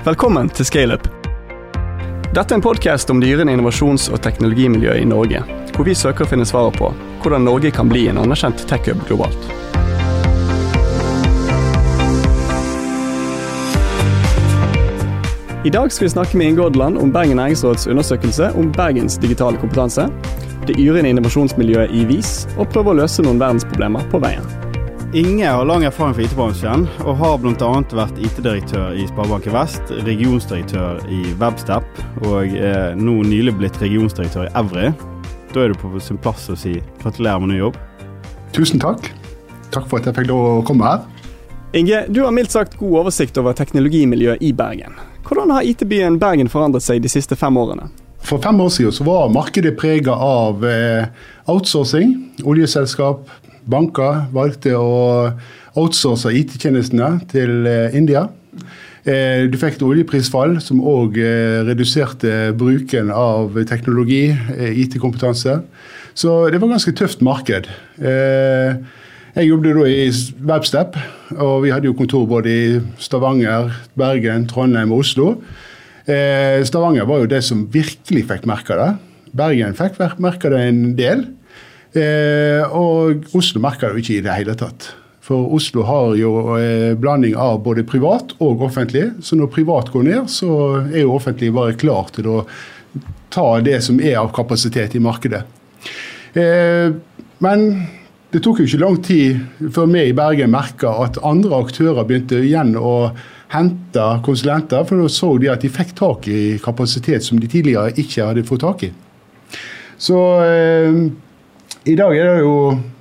Velkommen til Scaleup. Dette er en podkast om dyrende innovasjons- og teknologimiljø i Norge, hvor vi søker å finne svaret på hvordan Norge kan bli en anerkjent tech-hub globalt. I dag skal vi snakke med Inge Odland om Bergen næringsråds undersøkelse om Bergens digitale kompetanse, det yrende innovasjonsmiljøet i VIS, og prøve å løse noen verdensproblemer på veien. Inge har lang erfaring fra IT-bransjen, og har bl.a. vært IT-direktør i Sparebanken Vest, regionsdirektør i Webstep, og er nå nylig blitt regionsdirektør i Evry. Da er du på sin plass å si gratulerer med ny jobb. Tusen takk. Takk for at jeg fikk lov å komme her. Inge, du har mildt sagt god oversikt over teknologimiljøet i Bergen. Hvordan har IT-byen Bergen forandret seg de siste fem årene? For fem år siden så var markedet prega av eh, outsourcing. Oljeselskap, banker valgte å outsource IT-tjenestene til eh, India. Eh, du fikk et oljeprisfall som òg reduserte bruken av teknologi, IT-kompetanse. Så det var et ganske tøft marked. Jeg jobbet da i Webstep, og vi hadde jo kontor både i Stavanger, Bergen, Trondheim og Oslo. Eh, Stavanger var jo det som virkelig fikk merke det. Bergen fikk merke det en del. Eh, og Oslo merker jo ikke i det hele tatt. For Oslo har jo eh, blanding av både privat og offentlig. Så når privat går ned, så er jo offentlig bare klar til å ta det som er av kapasitet i markedet. Men det tok jo ikke lang tid før vi i Bergen merka at andre aktører begynte igjen å hente konsulenter, for da så de at de fikk tak i kapasitet som de tidligere ikke hadde fått tak i. Så eh, i dag er det jo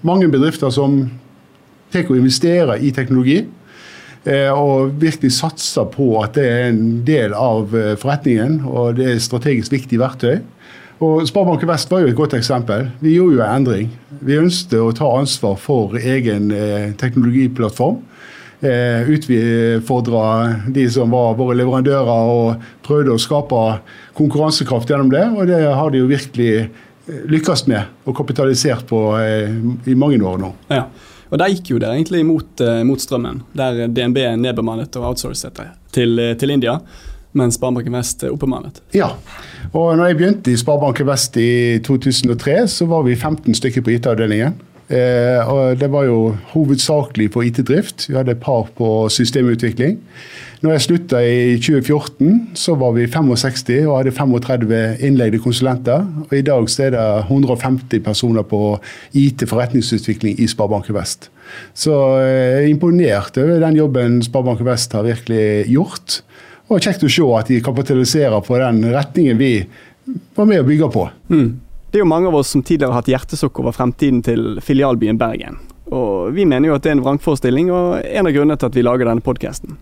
mange bedrifter som tar og investerer i teknologi. Eh, og virkelig satser på at det er en del av eh, forretningen, og det er strategisk viktig verktøy. Og Sparebanken Vest var jo et godt eksempel. Vi gjorde jo en endring. Vi ønsket å ta ansvar for egen eh, teknologiplattform. Utfordre de som var våre leverandører, og prøvde å skape konkurransekraft gjennom det. Og det har de jo virkelig lykkes med og kapitalisert på eh, i mange år nå. Ja. Og Der gikk jo det egentlig mot, eh, mot strømmen, der DNB nedbemannet og outsourcet til, eh, til India mens Sparebanken Vest oppbemannet? Ja. Og når jeg begynte i Sparebanken Vest i 2003, så var vi 15 stykker på IT-avdelingen. Eh, og Det var jo hovedsakelig på IT-drift. Vi hadde et par på systemutvikling. Når jeg slutta i 2014, så var vi 65 og hadde 35 innleide konsulenter. Og I dag så er det 150 personer på IT-forretningsutvikling i Sparebanken Vest. Så jeg er imponert over den jobben Sparebanken Vest har virkelig gjort. Og kjekt å se at de kapitaliserer på den retningen vi var med å bygge på. Mm. Det er jo mange av oss som tidligere har hatt hjertesukk over fremtiden til filialbyen Bergen. Og Vi mener jo at det er en vrangforestilling, og en av grunnene til at vi lager denne podkasten.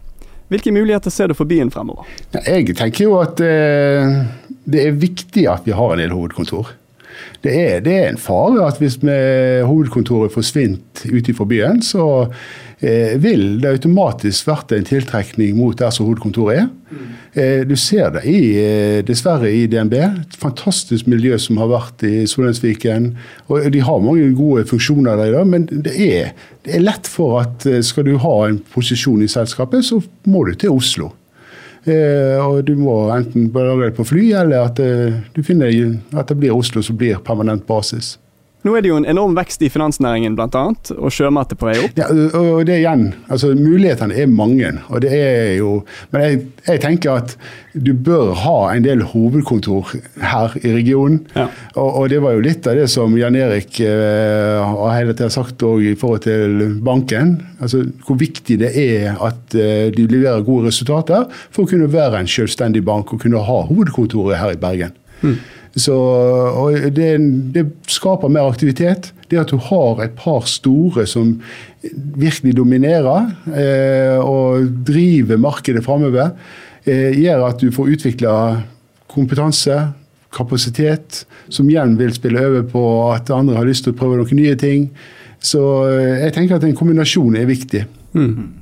Hvilke muligheter ser du for byen fremover? Jeg tenker jo at eh, det er viktig at vi har en del hovedkontor. Det er, det er en fare at hvis hovedkontoret forsvinner utenfor byen, så vil det automatisk vært en tiltrekning mot der som hovedkontoret er. Eh, du ser det i, eh, dessverre i DNB. Et fantastisk miljø som har vært i Solensviken. og De har mange gode funksjoner der, men det er, det er lett for at eh, skal du ha en posisjon i selskapet, så må du til Oslo. Eh, og du må enten lage det på fly, eller at eh, du finner at det blir Oslo som blir permanent basis. Nå er det jo en enorm vekst i finansnæringen bl.a., og sjømat er på vei opp. Ja, og det igjen, altså Mulighetene er mange. og det er jo, Men jeg, jeg tenker at du bør ha en del hovedkontor her i regionen. Ja. Og, og, det var jo litt av det som Jan Erik eh, har sagt i forhold til banken. altså Hvor viktig det er at eh, de leverer gode resultater for å kunne være en selvstendig bank og kunne ha hovedkontoret her i Bergen. Mm. Så, det, det, skaper mer aktivitet. Det at du har et par store som virkelig dominerer eh, og driver markedet framover, eh, gjør at du får utvikla kompetanse, kapasitet, som igjen vil spille over på at andre har lyst til å prøve noen nye ting. Så eh, jeg tenker at en kombinasjon er viktig. Mm.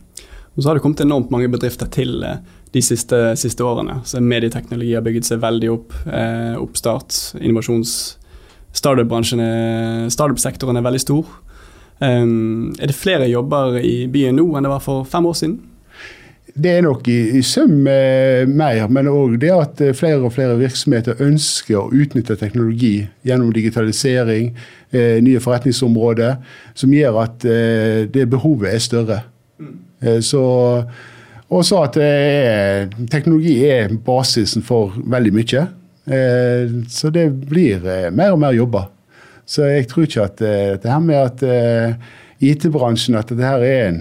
Og så har det kommet enormt mange bedrifter til eh, de siste, siste årene. Så medieteknologi har bygget seg veldig opp. Eh, oppstart, innovasjons... Startup-sektoren startup er veldig stor. Um, er det flere jobber i byen nå enn det var for fem år siden? det er nok i, i sum eh, mer, men òg det at eh, flere og flere virksomheter ønsker å utnytte teknologi gjennom digitalisering, eh, nye forretningsområder, som gjør at eh, det behovet er større. Eh, så også at er, teknologi er basisen for veldig mye. Eh, så det blir mer og mer jobber. Så jeg tror ikke at det her med at IT-bransjen at dette her er en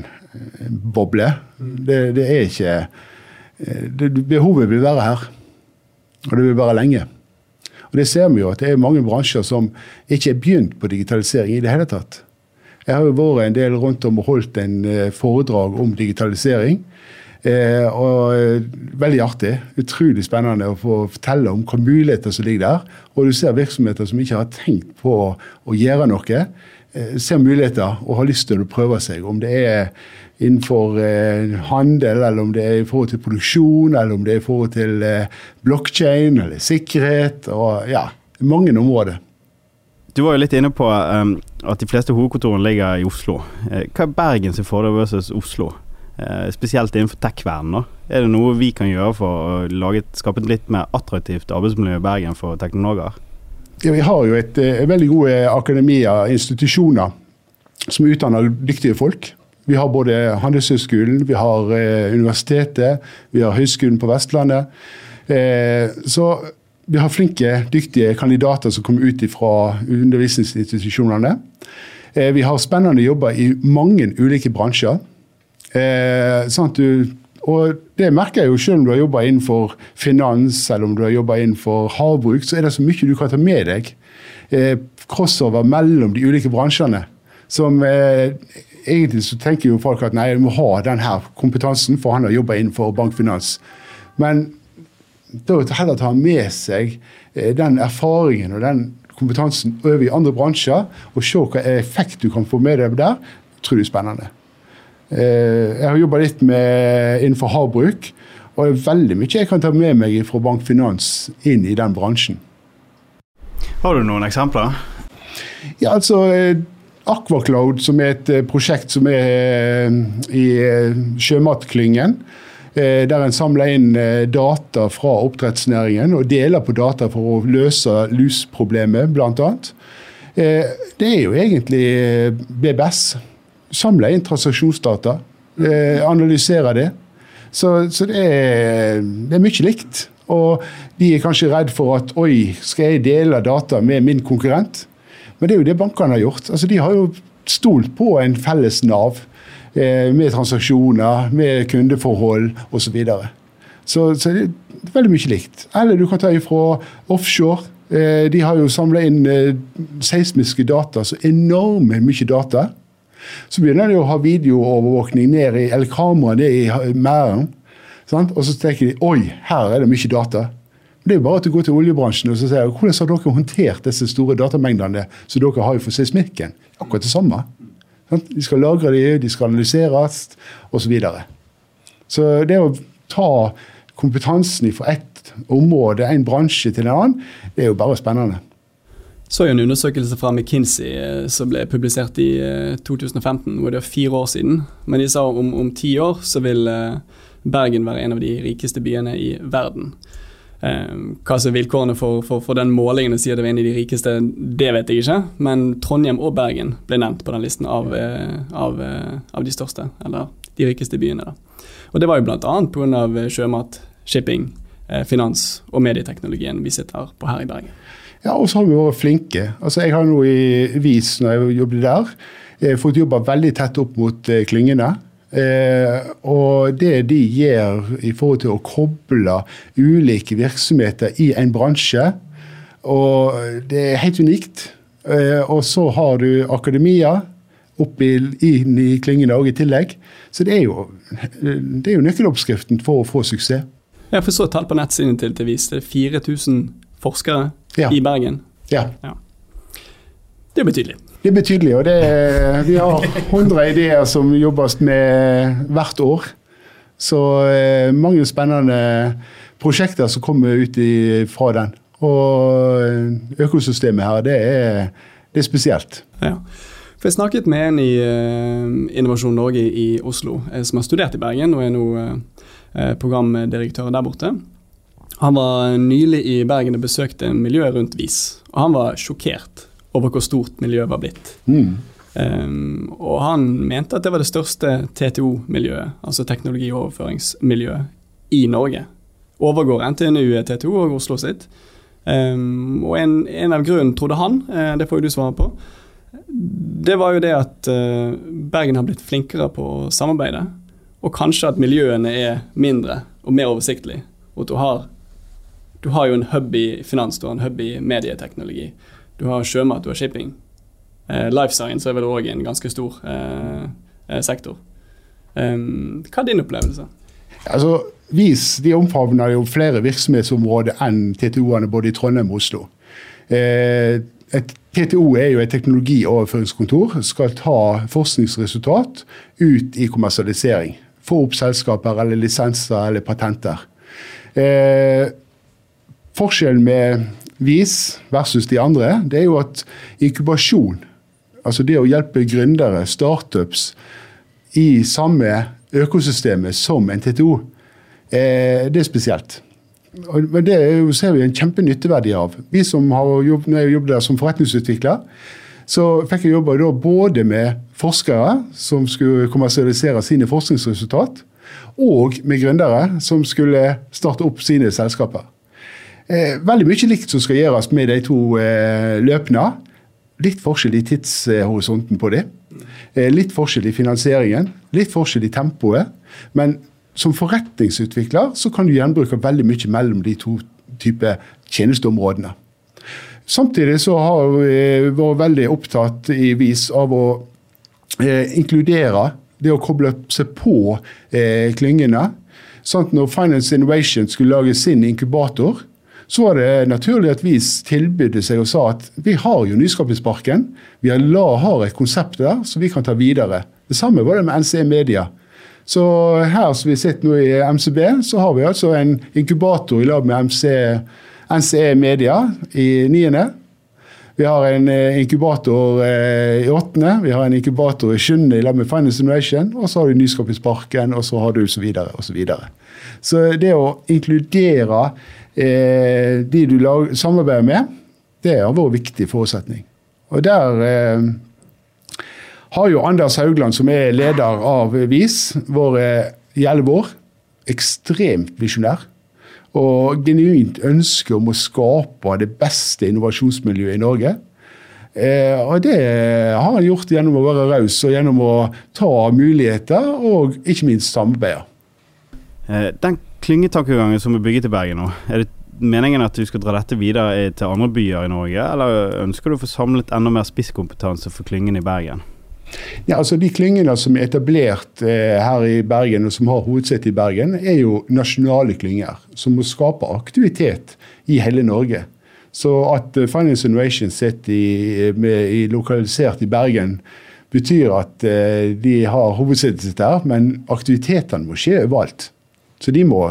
boble. Det, det er ikke det, Behovet vil være her. Og det vil være lenge. Og det ser vi jo at det er mange bransjer som ikke er begynt på digitalisering i det hele tatt. Jeg har jo vært en del rundt om og holdt en eh, foredrag om digitalisering. Eh, og eh, Veldig artig. Utrolig spennende å få fortelle om hvilke muligheter som ligger der. Og du ser virksomheter som ikke har tenkt på å gjøre noe. Eh, ser muligheter og har lyst til å prøve seg. Om det er innenfor eh, handel, eller om det er i forhold til produksjon, eller om det er i forhold til eh, blokkjede eller sikkerhet. og ja, Mange områder. Du var jo litt inne på um, at de fleste hovedkontorene ligger i Oslo. Eh, hva er Bergens fordel versus Oslo? Eh, spesielt innenfor tech-verdenen. Er det noe vi kan gjøre for å lage, skape et litt mer attraktivt arbeidsmiljø i Bergen for teknologer? Ja, vi har jo et, et veldig gode akademier, institusjoner, som utdanner dyktige folk. Vi har både Handelshøyskolen, vi har eh, universitetet, vi har Høgskolen på Vestlandet. Eh, så vi har flinke, dyktige kandidater som kommer ut fra undervisningsinstitusjonene. Eh, vi har spennende jobber i mange ulike bransjer. Eh, sant, du, og det merker jeg jo selv om du har jobba innenfor finans eller om du har jobba innenfor havbruk, så er det så mye du kan ta med deg. Eh, crossover mellom de ulike bransjene. Som eh, egentlig så tenker jo folk at nei, du må ha den her kompetansen, for han har jobba innenfor bankfinans. Men da heller ta med seg eh, den erfaringen og den kompetansen over i andre bransjer, og se hva effekt du kan få med deg der, tror jeg er spennende. Eh, jeg har jobba litt med, innenfor havbruk, og det er veldig mye jeg kan ta med meg fra bankfinans inn i den bransjen. Har du noen eksempler? Ja, altså eh, Aquacloud, som er et eh, prosjekt som er i sjømatklyngen. Der en samler inn data fra oppdrettsnæringen og deler på data for å løse lusproblemet, bl.a. Det er jo egentlig BBS. Samle inn transaksjonsdata, analysere det. Så, så det, er, det, er, mye likt. Og de er kanskje redd for at oi, skal jeg dele data med min konkurrent? Men det er jo det bankene har gjort. Altså, de har jo stolt på en felles Nav eh, med transaksjoner, med kundeforhold osv. Så, så Så det er veldig mye likt. Eller du kan ta ifra offshore. Eh, de har jo samla inn eh, seismiske data, så enorme mye data. Så begynner de å ha videoovervåkning ned i, eller kamera ned i merden. Og så tenker de oi, her er det mye data. Det er jo bare at du går til oljebransjen og så sier hvordan har dere håndtert disse store datamengdene som dere har for seismikken. Akkurat det samme. De skal lagre de, de skal analyseres osv. Så, videre. så det å ta kompetansen fra ett område, en bransje, til en annen, det er jo bare spennende. Så en undersøkelse fra McKinsey eh, som ble publisert i 2015, eh, hvor det er fire år siden. Men de sa om, om ti år så vil eh, Bergen være en av de rikeste byene i verden. Hva som er vilkårene for, for, for, den målingen og sier det var en av de rikeste, det vet jeg ikke. Men Trondheim og Bergen ble nevnt på den listen av, av, av de største, eller de rikeste byene. Da. Og Det var jo bl.a. pga. sjømat, shipping, finans og medieteknologien vi sitter på her i Bergen. Ja, og så har vi vært flinke. Altså, Jeg har nå i Vis, når jeg jobbet der, fått jobba veldig tett opp mot klyngene. Eh, og det de gjør i forhold til å koble ulike virksomheter i en bransje, og det er helt unikt. Eh, og så har du akademia oppi, inn i klyngene òg i tillegg. Så det er, jo, det er jo nøkkeloppskriften for å få suksess. Jeg forstår tall på nettsiden til, til VIS. Det er 4000 forskere ja. i Bergen. Ja. ja. Det er betydelig. Det er betydelig. og det, Vi har 100 ideer som jobbes med hvert år. Så eh, mange spennende prosjekter som kommer ut fra den. Og økosystemet her, det er, det er spesielt. Ja. For Jeg snakket med en i Innovasjon Norge i Oslo som har studert i Bergen og er nå programdirektør der borte. Han var nylig i Bergen og besøkte miljøet rundt VIS, og han var sjokkert over hvor stort miljøet var blitt. Mm. Um, og han mente at det var det største TTO-miljøet, altså teknologioverføringsmiljøet, i Norge. Overgår NTNU TTO og Oslo sitt. Um, og en, en, av grunnen, trodde han, uh, det får jo du svare på, det var jo det at uh, Bergen har blitt flinkere på å samarbeide. Og kanskje at miljøene er mindre og mer oversiktlige. Og at du har, du har jo en hub i finans, du har en hub i medieteknologi. Du har sjømat, du har shipping. Eh, life science er vel òg en ganske stor eh, eh, sektor. Um, hva er din opplevelse? Altså, VIS de omfavner jo flere virksomhetsområder enn TTO-ene både i Trondheim og Oslo. Eh, et TTO er jo et teknologioverføringskontor. Skal ta forskningsresultat ut i kommersialisering. Få opp selskaper eller lisenser eller patenter. Eh, forskjellen med VIS versus de andre, det er jo at inkubasjon Altså det å hjelpe gründere, startups, i samme økosystemet som en TTO, eh, det er spesielt. Men det ser vi en kjempenytteverdi av. Vi som har jobbet, når jeg jobbet der som forretningsutvikler, så fikk jeg jobbe både med forskere som skulle kommersialisere sine forskningsresultat, og med gründere som skulle starte opp sine selskaper. Eh, veldig mye likt som skal gjøres med de to eh, løpene. Litt forskjell i tidshorisonten på det. Eh, litt forskjell i finansieringen. Litt forskjell i tempoet. Men som forretningsutvikler så kan du gjenbruke veldig mye mellom de to type tjenesteområdene. Samtidig så har vi vært veldig opptatt i vis av å eh, inkludere det å koble seg på eh, klyngene. Sånn når Finance Innovation skulle lage sin inkubator, så var det naturlig at vi tilbydde seg og sa at vi har jo Nyskapingsparken. Vi har et konsept der som vi kan ta videre. Det samme var det med NCE Media. Så her som vi sitter nå i MCB, så har vi altså en inkubator i lag med MC, NCE Media i niende. Vi har en eh, inkubator eh, i åttende, vi har en inkubator i sjuende i lag med Finance Innovation, og så har du Nyskapingsparken, og så har du så videre og så videre. Så det å inkludere de du lag, samarbeider med, det har vært viktig forutsetning. Og der eh, har jo Anders Haugland, som er leder av VIS, vært i elleve år, ekstremt visjonær. Og genuint ønske om å skape det beste innovasjonsmiljøet i Norge. Eh, og det har han gjort gjennom å være raus og gjennom å ta muligheter, og ikke minst samarbeide. Eh, den klyngetankegangen som er bygget i Bergen nå, er det meningen at du skal dra dette videre til andre byer i Norge, eller ønsker du å få samlet enda mer spisskompetanse for klyngen i Bergen? Ja, altså De klyngene som er etablert eh, her i Bergen, og som har hovedsete i Bergen, er jo nasjonale klynger som må skape aktivitet i hele Norge. Så at eh, Finance Innovation sitter i, med, i, lokalisert i Bergen, betyr at eh, de har hovedsetet sitt der, men aktivitetene må skje overalt. Så de må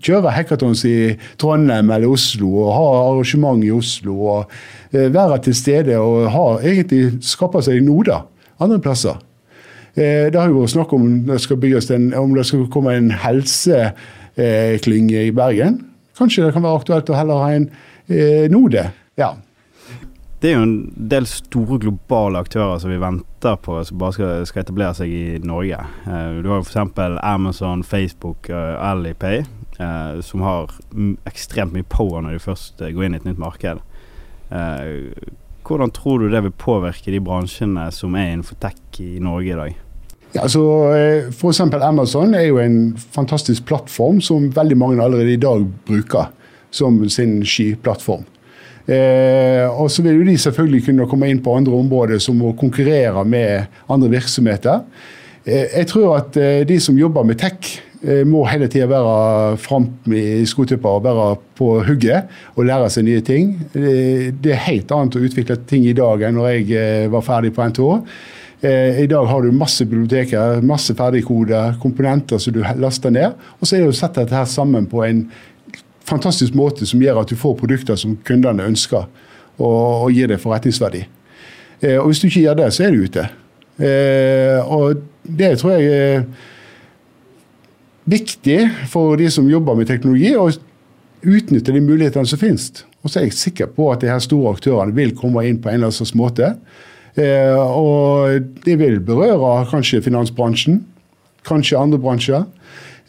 kjøre hackathons i Trondheim eller Oslo og ha arrangement i Oslo. og eh, Være til stede og ha, egentlig skape seg noder andre plasser. Eh, det har jo vært snakk om det skal bygges en, om det skal komme en helseklynge i Bergen. Kanskje det kan være aktuelt å heller ha en eh, node. Ja, det er jo en del store globale aktører som vi venter på som bare skal, skal etablere seg i Norge. Uh, du har f.eks. Amazon, Facebook uh, Alipay, uh, som har ekstremt mye power når de først går inn i et nytt marked. hvordan tror du det vil påvirke de bransjene som er innenfor tech i Norge i dag? Ja, altså, for Amazon er jo en fantastisk plattform som veldig mange allerede i dag bruker som sin skyplattform. Eh, og så vil jo de selvfølgelig kunne komme inn på andre områder som å konkurrere med andre virksomheter. Eh, jeg tror at eh, de som jobber med tech, eh, må hele tida være fram i skotuppa og være på hugget og lære seg nye ting. Det er helt annet å utvikle ting i dag enn når jeg eh, var ferdig på NTH. Eh, I dag har du masse biblioteker, masse ferdigkoder, komponenter som du laster ned. Og så er det å sette dette her sammen på en fantastisk måte som gjør at du får produkter som kundene ønsker, og, og gir det forretningsverdi. Eh, og hvis du ikke gjør det, så er du ute. Eh, og det tror jeg er viktig for de som jobber med teknologi, å utnytte de mulighetene som finnes. Og så er jeg sikker på at de her store aktørene vil komme inn på en eller annen måte. Eh, og det vil berøre kanskje finansbransjen, kanskje andre bransjer.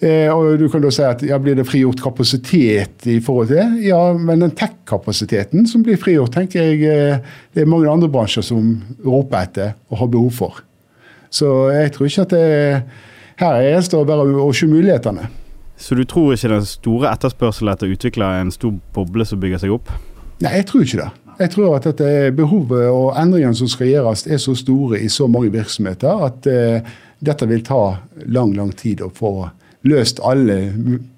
Eh, og du kan da si at ja, Blir det frigjort kapasitet i forhold til det? Ja, men den tech-kapasiteten som blir frigjort, tenker jeg eh, det er mange andre bransjer som roper etter og har behov for. Så jeg tror ikke at det her er det bare å se mulighetene. Så du tror ikke den store etterspørselen etter å utvikle en stor boble som bygger seg opp? Nei, jeg tror ikke det. Jeg tror at dette behovet og endringene som skal gjøres, er så store i så mange virksomheter at uh, dette vil ta lang, lang tid å få løst alle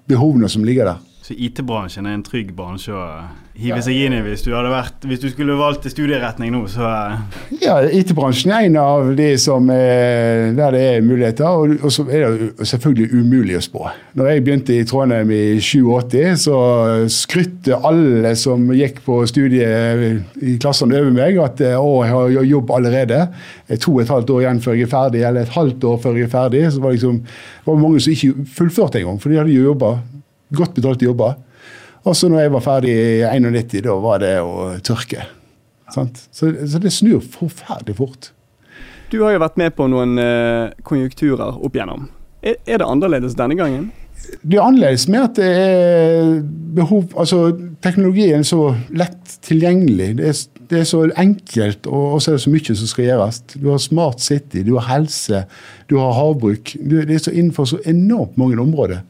behovene som ligger der. Så IT-bransjen er en trygg bransje å hive seg inn i hvis du, hadde vært, hvis du skulle valgt studieretning nå, så eh. Ja, IT-bransjen er en av de som er, der det er muligheter, og, og så er det selvfølgelig umulig å spå. Når jeg begynte i Trondheim i 87, så skrytte alle som gikk på studiet i klassene over meg, at å, jeg har jobb allerede. To og et halvt år igjen før jeg er ferdig, eller et halvt år før jeg er ferdig. Så var det liksom, var mange som ikke fullførte engang, for de hadde jo jobba godt betalte jobber. Og så når jeg var ferdig i 91, da var det å tørke. Så, så, det snur forferdelig fort. Du har jo vært med på noen uh, konjunkturer opp igjennom. Er, er, det annerledes denne gangen? Det er annerledes med at det er behov Altså, teknologien er så lett tilgjengelig. Det er, det er så enkelt, og så er det så mye som skal gjøres. Du har Smart City, du har helse, du har havbruk. det er så innenfor så enormt mange områder.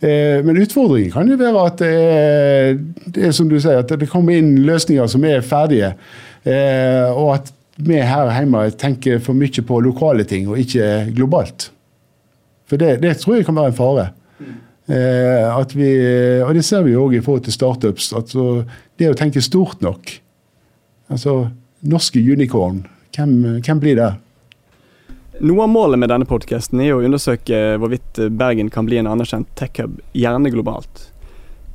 Eh, men utfordringen kan jo være at det er, det er, som du sier, at det kommer inn løsninger som er ferdige. Eh, og at vi her hjemme tenker for mye på lokale ting og ikke globalt. For det, det tror jeg kan være en fare. Eh, vi, og det ser vi òg i forhold til startups. Altså, det å tenke stort nok. Altså norske unicorn, hvem, hvem blir det? Noe av målet med denne podkasten er å undersøke hvorvidt Bergen kan bli en anerkjent tech-hub, gjerne globalt.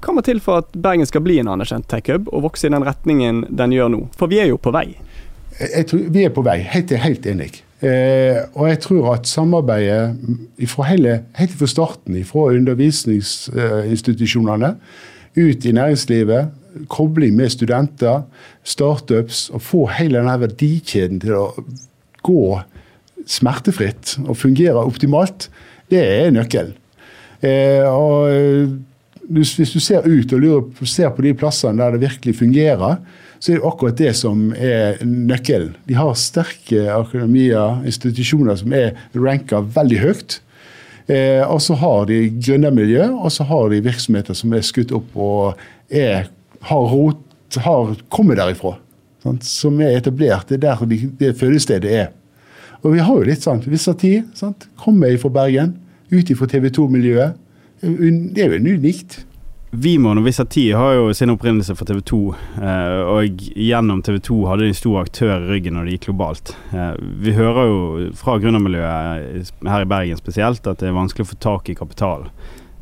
Hva må til for at Bergen skal bli en anerkjent tech-hub og vokse i den retningen den gjør nå? For vi er jo på vei. Jeg tror Vi er på vei, helt, helt enig. Eh, og jeg tror at samarbeidet fra hele, helt fra starten, fra undervisningsinstitusjonene ut i næringslivet, kobling med studenter, startups, og få hele denne verdikjeden til å gå smertefritt og fungerer optimalt, det er nøkkelen. Eh, og eh, hvis du ser ut og lurer, ser på de plassene der det virkelig fungerer, så er det akkurat det som er nøkkelen. De har sterke akademier, institusjoner som er ranka veldig høyt. Eh, og så har de gründermiljø, og så har de virksomheter som er skutt opp og er, har, rot, har kommet derifra. Sant? Som er etablert. Det er der de, det fødestedet er. Og vi har jo litt sånn Vissati sant? kommer fra Bergen, ut fra TV 2-miljøet. Det er jo unikt. Vimon og Visati har jo sin opprinnelse fra TV 2, eh, og gjennom TV 2 hadde de en stor aktør i ryggen når det gikk globalt. Eh, vi hører jo fra gründermiljøet her i Bergen spesielt at det er vanskelig å få tak i kapital.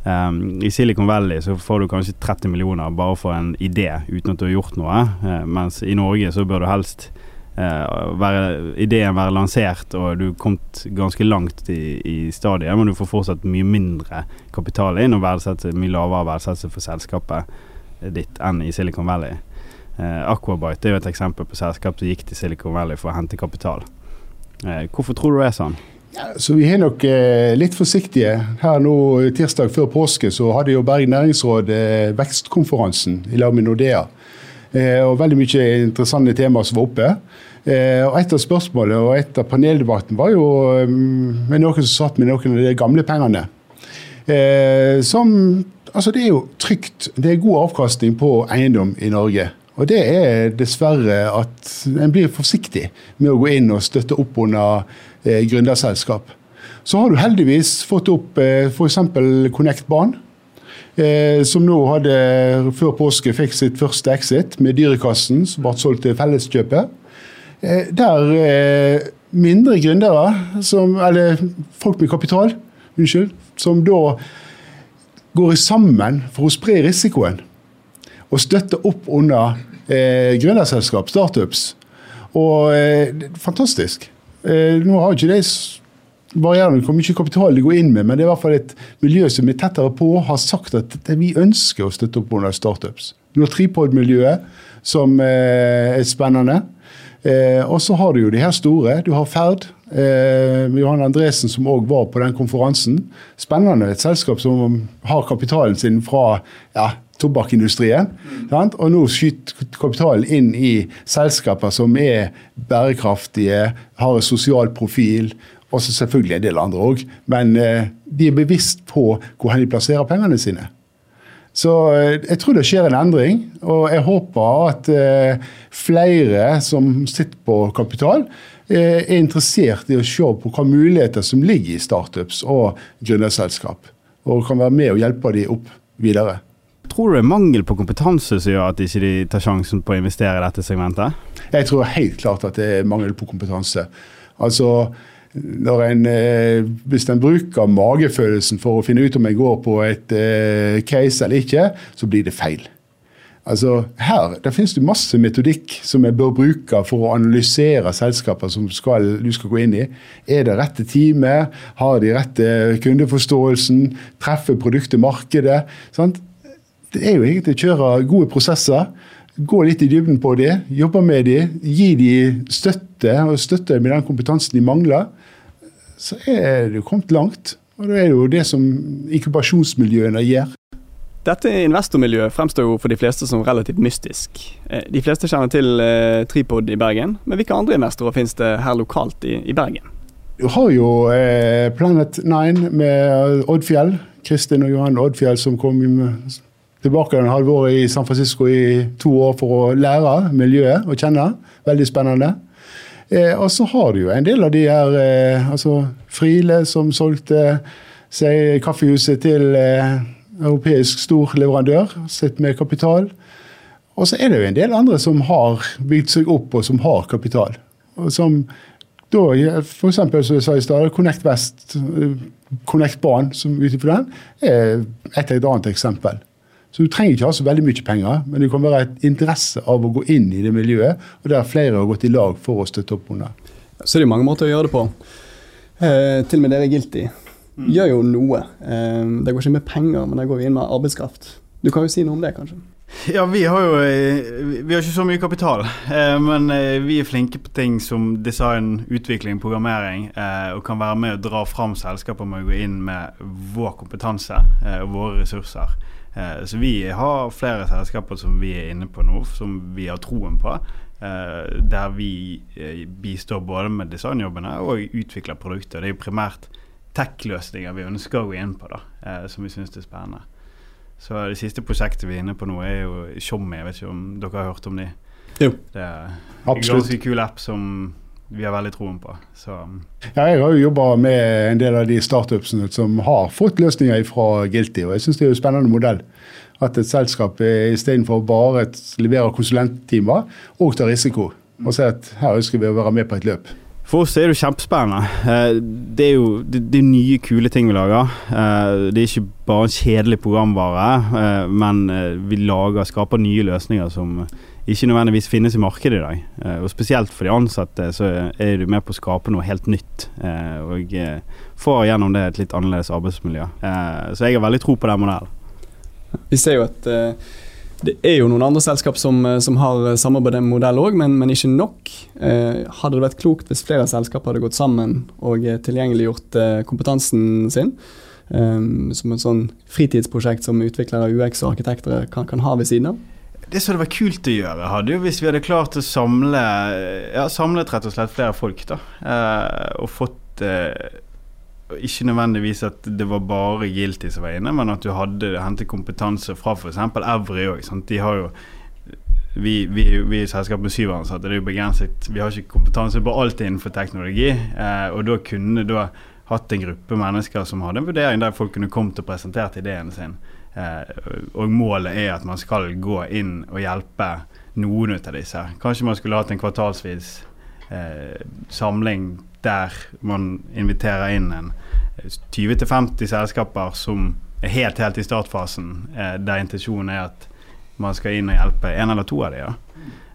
Um, I Silicon Valley så får du kanskje 30 millioner bare for en idé uten at du har gjort noe, mens i Norge så bør du helst være, ideen være lansert og du er kommet ganske langt i, i, stadiet, men du får fortsatt mye mindre kapital inn og mye lavere verdsettelse for selskapet ditt enn i Silicon Valley. Eh, Aquabite er jo et eksempel på selskap som gikk til Silicon Valley for å hente kapital. Eh, hvorfor tror du det er sånn? Ja, så Vi er nok litt forsiktige. Her nå Tirsdag før påske så hadde jo Bergen næringsråd vekstkonferansen i lag med Nordea. Eh, og veldig mye interessante temaer som var oppe. Eh, og Et av spørsmålene og et av paneldebatten var jo mm, med noen som satt med noen av de gamle pengene. Eh, som Altså, det er jo trygt. Det er god avkastning på eiendom i Norge. Og det er dessverre at en blir forsiktig med å gå inn og støtte opp under eh, gründerselskap. Så har du heldigvis fått opp eh, f.eks. Connect Barn, som nå hadde før påske fikk sitt første exit med Dyrekassen, som ble solgt til Felleskjøpet. Eh, der eh, mindre gründere, som, eller folk med kapital, unnskyld, som da går sammen for å spre risikoen og støtte opp under eh, gründerselskap, startups. Og eh, fantastisk. Eh, nå har ikke det varierende hvor mye kapital de går inn med, men det er i hvert fall et miljø som er tettere på, har sagt at det, vi ønsker å støtte opp under startups. Du har Tripod-miljøet, som eh, er spennende. Eh, og så har du jo de her store. Du har Ferd. Eh, Johan Andresen som òg var på den konferansen. Spennende. Et selskap som har kapitalen sin fra ja, tobakkindustrien. Mm. Og nå skyter kapitalen inn i selskaper som er bærekraftige, har en sosial profil og så selvfølgelig en del andre òg. Men eh, de er bevisst på hvor de plasserer pengene sine. Så eh, jeg tror det skjer en endring, og jeg håper at eh, flere som sitter på kapital, er interessert i å se på hva muligheter som ligger i startups og gründerselskap. Og kan være med og hjelpe dem opp videre. Tror du det er mangel på kompetanse som gjør at de ikke tar sjansen på å investere i dette segmentet? Jeg tror helt klart at det er mangel på kompetanse. Altså, en, eh, hvis en bruker magefølelsen for å finne ut om en går på et eh, case eller ikke, så blir det feil. Altså, her der finnes det masse metodikk som jeg bør bruke for å analysere selskaper som skal, du skal gå inn i. Er det rette teamet? Har de rette kundeforståelsen? Treffer produktet markedet? Sant? Det er jo egentlig å kjøre gode prosesser. Gå litt i dybden på dem, jobbe med de, gi de støtte, og støtte med den kompetansen de mangler så er du kommet langt. Og det er jo det som inkubasjonsmiljøene gjør. Dette investormiljøet fremstår jo for de fleste som relativt mystisk. Eh, de fleste kjenner til eh, Tripod i Bergen, men hvilke andre investorer finnes det her lokalt i, i Bergen? Du har jo eh, Planet Nine med Oddfjell. Kristin og Johan Oddfjell som kom tilbake en halvår i San Francisco i to år for å lære miljøet å kjenne. Veldig spennende. Eh, og så har du jo en del av de her eh, altså Friele som solgte seg kaffehuset til eh, europeisk stor leverandør, sitt med kapital. Og så er det jo en del andre som har bygd seg opp, og som har kapital. Og som da, for eksempel, som jeg sa i stad, Connect Vest, eh, Connect Ban, som ut den, er et, eller annet eksempel. Så du trenger ikke ha så veldig mye penger, men det kan være et interesse av å gå inn i det miljøet, og der flere har gått i lag for å støtte opp under. Så det er mange måter å gjøre det på. Eh, til og med dere Guilty mm. gjør jo noe. Eh, det går ikke med penger, men det går inn med arbeidskraft. Du kan jo si noe om det, kanskje? Ja, vi har jo eh, Vi har ikke så mye kapital, eh, men eh, vi er flinke på ting som design, utvikling, programmering, og kan være med å dra fram selskaper med å gå inn med vår kompetanse og våre ressurser. Eh, så vi har flere selskaper som vi er inne på nå, som vi har troen på. Eh, der vi eh, bistår både med designjobbene og utvikler produkter. Det er jo primært tech-løsninger vi ønsker å gå inn på, da, som vi syns er spennende. Så det siste prosjektet vi er inne på nå, er jo Tjommi. Jeg vet ikke om dere har hørt om de? Jo. Det er en ganske kul app som vi har veldig troen på. Så. Ja, jeg har jo jobba med en del av de startupsene som har fått løsninger fra Guilty, og jeg syns det er en spennende modell. At et selskap istedenfor bare leverer konsulenttimer, og tar risiko. Og sier at her ønsker vi å være med på et løp. For oss er det jo kjempespennende. Eh, det er jo det, det er nye, kule ting vi lager. Eh, det er ikke bare en kjedelig programvare, eh, men vi lager, skaper nye løsninger som ikke nødvendigvis finnes i markedet i dag. Eh, og Spesielt for de ansatte så er du med på å skape noe helt nytt. Eh, og eh, får gjennom det et litt annerledes arbeidsmiljø. Så jeg har veldig tro på den modellen. Vi ser jo at det er jo noen andre selskap som, som har samme modell òg, men, men, ikke nok. hadde det vært klokt hvis flere selskap hadde gått sammen og tilgjengeliggjort kompetansen sin? som et sånn fritidsprosjekt som utviklere, UX og arkitekter kan, kan ha ved siden av? Det som hadde vært kult å gjøre, hadde jo hvis vi hadde klart å samle Ja, samlet rett og slett flere folk, da. Eh, og fått eh, Ikke nødvendigvis at det var bare Guilty som var inne, men at du hadde hentet kompetanse fra f.eks. Evry òg. De har jo vi, vi, vi i selskap med syv ansatte, det er jo begrenset. Vi har ikke kompetanse på alt innenfor teknologi. Eh, og da kunne da hatt en gruppe mennesker som hadde en vurdering der folk kunne kommet og presentert ideen sin. Eh, og målet er at man skal gå inn og hjelpe noen ut av disse. Kanskje man skulle hatt en kvartalsvis eh, samling der man inviterer inn en 20-50 selskaper som er helt, helt i startfasen, eh, der intensjonen er at man skal inn og hjelpe en eller to av dem. Ja.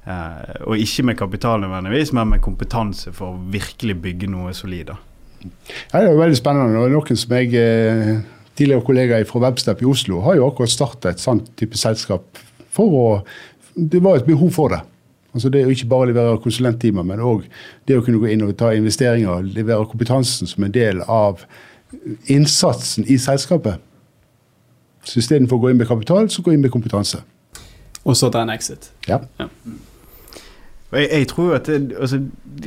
Eh, og ikke med kapital nødvendigvis, men med kompetanse for å virkelig bygge noe solid. Ja, det er veldig spennende. og Noen som jeg eh, tidligere kollegaer fra Webstep i Oslo har jo akkurat starta et sånt type selskap for å Det var et behov for det. Altså Det er jo ikke bare å levere konsulenttimer, men òg det å kunne gå inn og ta investeringer, og levere kompetansen som en del av innsatsen i selskapet. Så istedenfor å gå inn med kapital, så gå inn med kompetanse. Og så ta en exit. Ja. ja. Jeg, jeg, tror at det, altså,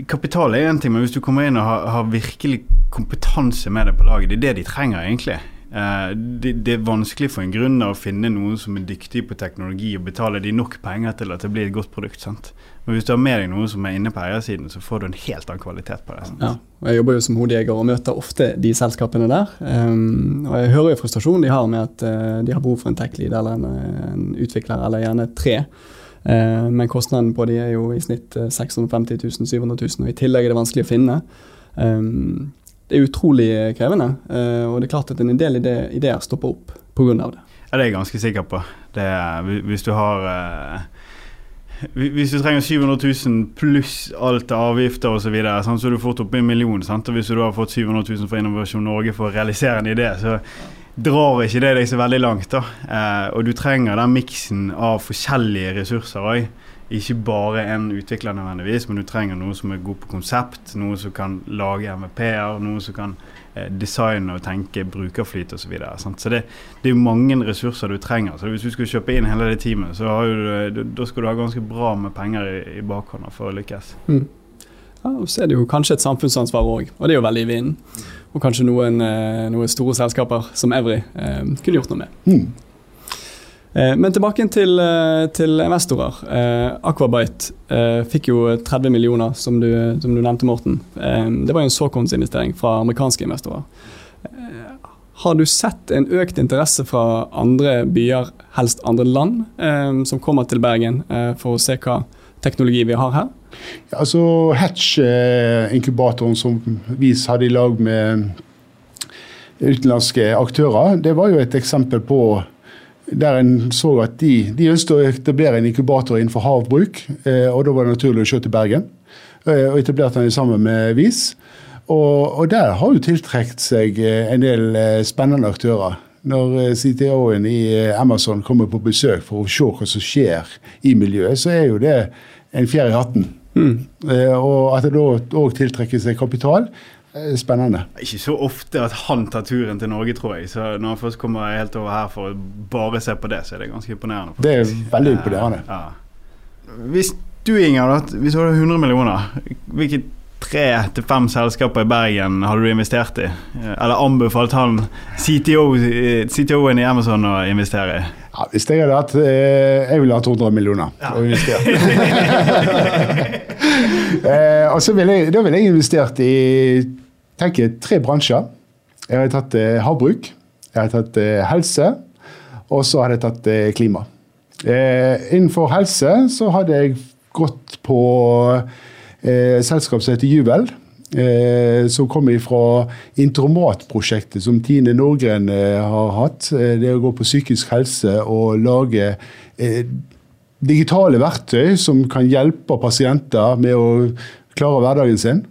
Kapital er én ting, men hvis du kommer inn og har, har, virkelig kompetanse med deg på laget, det er det de trenger egentlig. Eh, det, det, er vanskelig for en gründer å finne noen som er dyktig på teknologi og betale de nok penger til at det blir et godt produkt. sant? Men hvis du har med deg noen som er inne på eiersiden, så får du en helt annen kvalitet på det. Sant? Ja, og Jeg jobber jo som hodejeger og møter ofte de selskapene der. Um, og Jeg hører jo frustrasjonen de har med at uh, de har behov for en tech-lead eller en, en utvikler, eller gjerne tre. Uh, men kostnaden på de er jo i snitt 650 000, 700 000, og i tillegg er det vanskelig å finne. Um, det er utrolig krevende, uh, og det er klart at en del ideer stopper opp pga. det. Ja, det er jeg ganske sikker på. Er, hvis du har uh, hvis du trenger 700 000 pluss alt av avgifter osv., så, videre, så er du fort oppe i en million. Sant? Og hvis du har fått 700 000 fra Innovasjon Norge for å realisere en idé, så drar ikke det deg så veldig langt. da. Eh, og du trenger den miksen av forskjellige ressurser òg. Ikke bare en utvikler nødvendigvis, men du trenger noe som er god på konsept, noe som kan lage MVP-er, noe som kan eh, designe og tenke brukerflyt osv. Så, videre, så det, det er mange ressurser du trenger. Så hvis du skal kjøpe inn hele det teamet, så du, da skal du ha ganske bra med penger i, i bakhånda for å lykkes. Mm. Ja, og så er det jo kanskje et samfunnsansvar òg, og det er jo veldig i vinden og kanskje noen, eh, noen store selskaper som Evry eh, kunne gjort noe med. Mm. Eh, men tilbake til, til investorer. Aquabite fikk jo 30 millioner, som du, som du nevnte, Morten. det var jo en såkornsinvestering fra amerikanske investorer. Har du sett en økt interesse fra andre byer, helst andre land, som kommer til Bergen for å se hva teknologi vi har her? Ja, altså Hatch-inkubatoren som vi hadde i lag med utenlandske aktører, det var jo et eksempel på der en så at de, de ønsket å etablere en inkubator innenfor havbruk. Eh, og Da var det naturlig å kjøre til Bergen. Eh, og etablerte den sammen med VIS. Og, og der har jo tiltrukket seg eh, en del spennende aktører. Når CTO-en i Amazon kommer på besøk for å se hva som skjer i miljøet, så er jo det en fjær i hatten. Mm. Eh, og at det da òg tiltrekker seg kapital. Eh, spennende. Ikke så ofte at han tar turen til Norge, tror jeg. Så når han først kommer helt over her for å bare se på det, så er det ganske imponerende. Faktisk. Det er veldig imponerende. Ja. Hvis du, Inger, hvis du hadde 100 millioner, hvilke tre til fem selskaper i Bergen hadde du investert i? Eller anbefalt han CTO-en CTO i Amazon å investere i? Ja, hvis jeg hadde hatt eh, Jeg ville hatt 100 millioner ja. å investere. eh, og så ville jeg, da ville jeg investert i tenker, tre bransjer. Jeg har tatt eh, havbruk, jeg har tatt eh, helse, og så har jeg tatt eh, klima. Innenfor helse så hadde jeg gått på eh, selskap som heter Juvel som kommer fra Intromat-prosjektet som Tine Norgren har hatt. Det å gå på psykisk helse og lage digitale verktøy som kan hjelpe pasienter med å klare hverdagen sin.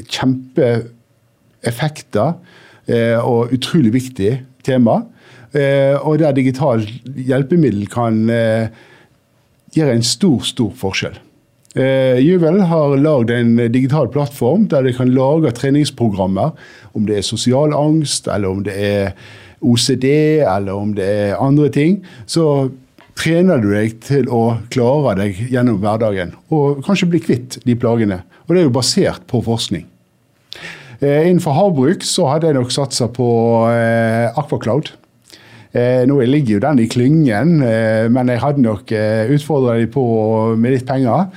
Kjempeeffekter eh, og utrolig viktig tema. Eh, og der digital hjelpemiddel kan gjøre en stor, stor forskjell. Juvel har lagd en digital plattform der de kan lage treningsprogrammer. Om det er sosial angst, eller om det er OCD, eller om det er andre ting. Så trener du deg til å klare deg gjennom hverdagen, og kanskje bli kvitt de plagene. Og det er jo basert på forskning. Uh, innenfor havbruk så hadde jeg nok satsa på uh, Aquacloud. Eh, nå ligger jo den i klyngen, eh, men jeg hadde nok eh, utfordra dem på med litt penger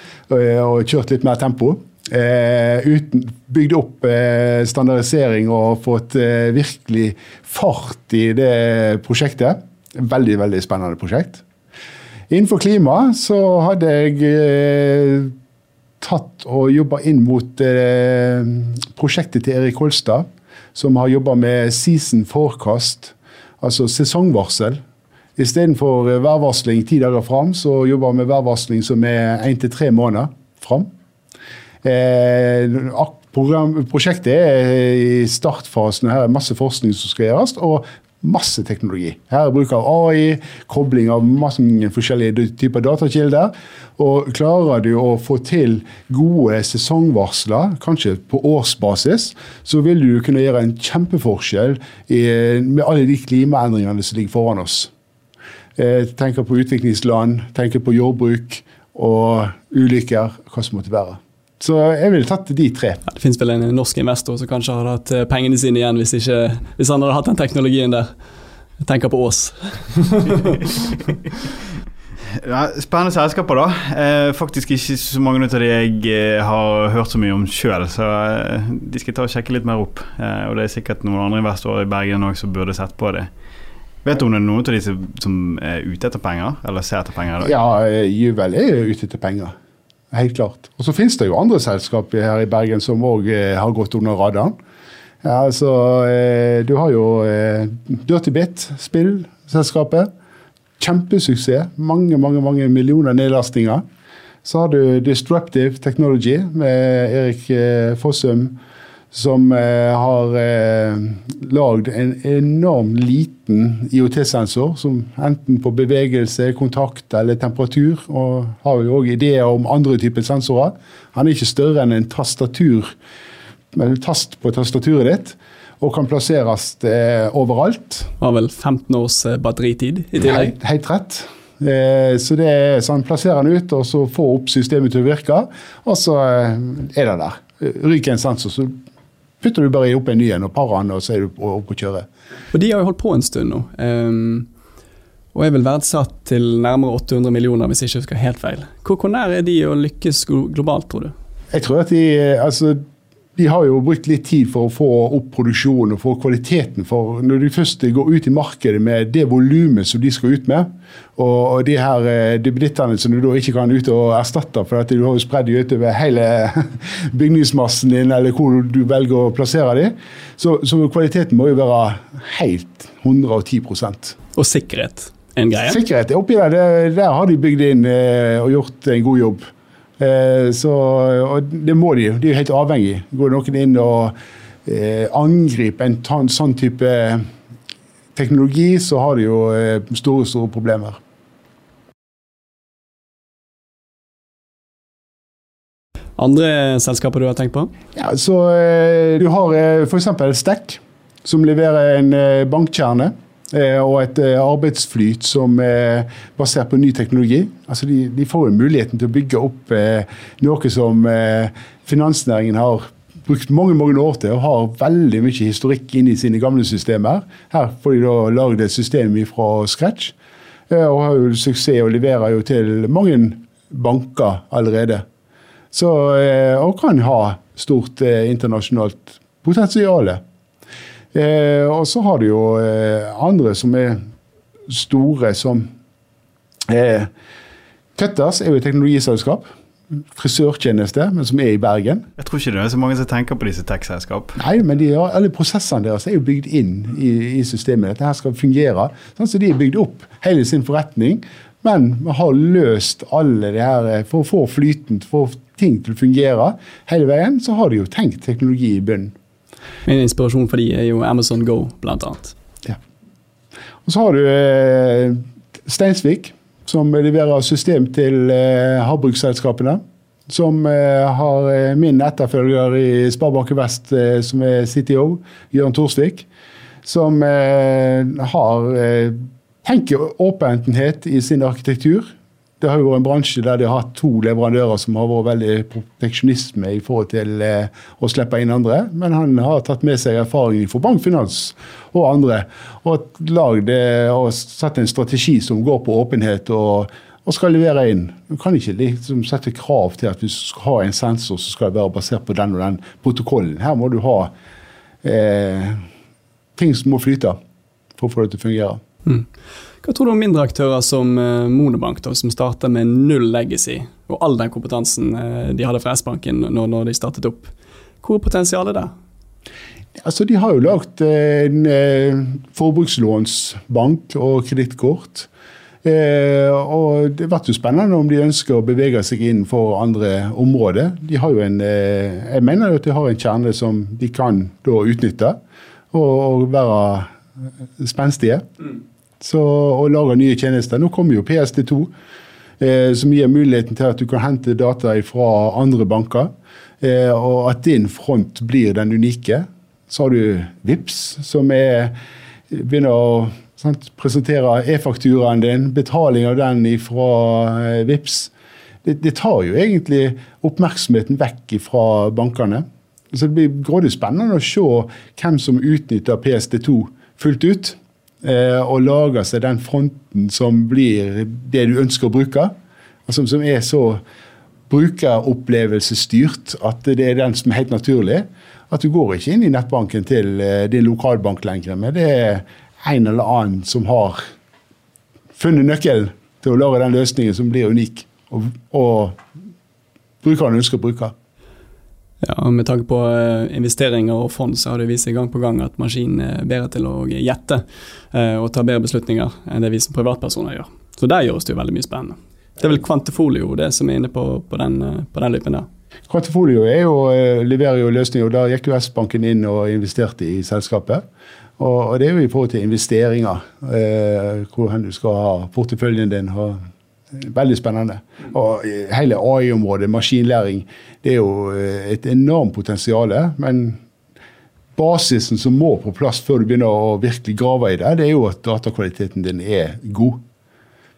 og kjørt litt mer tempo. uten, bygd opp standardisering og fått virkelig fart i det prosjektet. Veldig, veldig spennende prosjekt. Innenfor klima så hadde jeg tatt og jobba inn mot prosjektet til Erik Holstad, som har jobba med Season Forecast altså sesongvarsel Istedenfor værvarsling ti dager fram, så jobber vi med værvarsling som er én til tre måneder fram. Eh, program, prosjektet er i startfasen, her er masse forskning som skal gjøres. og masse teknologi. Her er bruk av AI, kobling av masse forskjellige typer datakilder. Og klarer du å få til gode sesongvarsler, kanskje på årsbasis, så vil du kunne gjøre en kjempeforskjell i, med alle de klimaendringene som ligger foran oss. Jeg tenker på utviklingsland, tenker på jordbruk og ulykker, hva som måtte være. Så jeg ville tatt de tre. Ja, det finnes vel en norsk investor som kanskje hadde hatt eh, pengene sine igjen hvis, ikke, hvis han hadde hatt den teknologien der. Jeg tenker på Ås. ja, spennende selskaper, da. Eh, faktisk ikke så mange av de jeg eh, har hørt så mye om sjøl, så eh, de skal ta og sjekke litt mer opp. Eh, og det er sikkert noen andre investorer i Bergen òg som burde sett på det. Vet du om det er noen av de som, er ute etter penger, eller ser etter penger? Ja, Juvel er ute etter penger. Helt klart. Og så finnes det jo andre selskap her i Bergen som òg eh, har gått under radaren. Ja, altså, eh, du har jo eh, Dirty Bit, spillselskapet. Kjempesuksess. Mange, mange, mange millioner nedlastinger. Så har du Disruptive Technology med Erik Fossum som eh, har eh, lagd en enorm liten IOT-sensor, som enten på bevegelse, kontakt eller temperatur, og har jo òg ideer om andre typer sensorer. Han er ikke større enn en tastatur, en tast på tastaturet ditt. Og kan plasseres eh, overalt. Har vel 15 års eh, batteritid i tillegg? Helt, helt rett. Eh, så det så han plasserer den ut, og så får opp systemet til å virke. Og så eh, er det der. Ryker en sensor, så putter du bare opp en ny en og parer den, og så er du oppe og kjører. Og De har jo holdt på en stund nå. Um, og er vel verdsatt til nærmere 800 millioner, hvis jeg ikke husker helt feil. Hvor, hvor nær er de å lykkes globalt, tror du? Jeg tror at de, altså, de har jo brukt litt tid for å få opp produksjonen og få kvaliteten. For når de først går ut i markedet med det volumet som de skal ut med, og de her eh, duppedittene som du da ikke kan ut og erstatte, for at du har jo spredd dem utover hele bygningsmassen din, eller hvor du velger å plassere dem, så, så kvaliteten må jo være helt 110 Og sikkerhet en greie? Sikkerhet oppi der, der, der har de bygd inn eh, og gjort en god jobb. Eh, så, og det må de. De er helt avhengig. Går noen inn og eh, angriper en sånn type teknologi, så har de jo eh, store, store problemer. Andre selskaper du har tenkt på? Ja, så Du har f.eks. Stack, som leverer en bankkjerne. Eh, og et eh, arbeidsflyt som er basert på ny teknologi. Altså de, de får jo muligheten til å bygge opp eh, noe som finansnæringen har brukt mange mange år til og har veldig mye historikk inn i sine gamle systemer. Her får de da lagd et system fra scratch, og har jo suksess og leverer jo til mange banker allerede. Så, og kan ha stort internasjonalt potensial. Eh, og så har du jo eh, andre som er store, som eh, Cutters er jo et teknologiselskap. Frisørtjeneste, men som er i Bergen. Jeg tror ikke det er så mange som tenker på disse tech-selskap. Nei, men de har, alle prosessene deres er jo bygd inn i, i systemet. Dette her skal fungere. Sånn så De er bygd opp hele sin forretning, men har løst alle det her eh, For å få flyten, for å få ting til å fungere hele veien, så har de jo tenkt teknologi i bunnen. Min inspirasjon for de er jo Amazon Go, blant annet. Ja. Og så har du eh, Steinsvik, som leverer system til eh, havbruksselskapene. Som eh, har eh, min etterfølger i Sparebanken Vest, eh, som er CTO, Jørn Torsvik. Som eh, har tenker åpenhet i sin arkitektur det har jo vært en bransje der de har hatt to leverandører som har vært veldig proteksjonisme i forhold til eh, å slippe inn andre. Men han har tatt med seg erfaring fra bankfinans og andre, og lagd og satt en strategi som går på åpenhet. og, og skal levere inn. Du kan ikke liksom sette krav til at du skal ha en sensor som skal være basert på den og den protokollen. Her må du ha eh, ting som må flyte for å få det til å fungere. Mm. Hva tror du om mindre aktører som uh, Monobank, da, som starta med null legacy, og all den kompetansen uh, de hadde fra S-banken når, når, de startet opp? Hvor er potensialet der? Altså, De har jo lagt en eh, forbrukslånsbank og kredittkort. Eh, og Det blir jo spennende om de ønsker å bevege seg inn for andre områder. De har jo en, eh, jeg mener jo at de har en kjerne som de kan da utnytte og, og være spenstige. Så, og lage nye tjenester. Nå kommer jo PSD2, eh, som gir muligheten til at du kan hente data fra andre banker. Eh, og at din front blir den unike. Så har du VIPS, som er, begynner å sant, presentere e-fakturaen din, betaling av den fra eh, VIPS. Det, det, tar jo egentlig oppmerksomheten vekk fra bankene. Så Det blir grådig spennende å se hvem som utnytter PSD2 fullt ut. Eh, og lager seg den fronten som blir det du ønsker å bruke. Altså, som er så brukeropplevelsesstyrt at det er den som er helt naturlig. At du går ikke inn i nettbanken til eh, din lokalbank lenger, men det er en eller annen som har funnet nøkkelen til å lage den løsningen som blir unik, og, og brukeren ønsker å bruke. Ja, Med tanke på eh, investeringer og fond, så har det vist seg gang på gang at maskinen er bedre til å gjette eh, og ta bedre beslutninger enn det vi som privatpersoner gjør. Så der gjøres det jo veldig mye spennende. Det er vel Kvantefolio det som er inne på, på, den, på den løypen der. Kvantefolio jo, eh, leverer jo løsninger, og da gikk jo S-banken inn og investerte i selskapet. Og, og, det er jo i forhold til investeringer, eh, hvor du skal ha porteføljen din. Og, veldig spennende. Og hele AI-området, maskinlæring, det er jo eh, et enormt potensial. Men basisen som må på plass før du begynner å virkelig grave i det, det er jo at datakvaliteten din er god.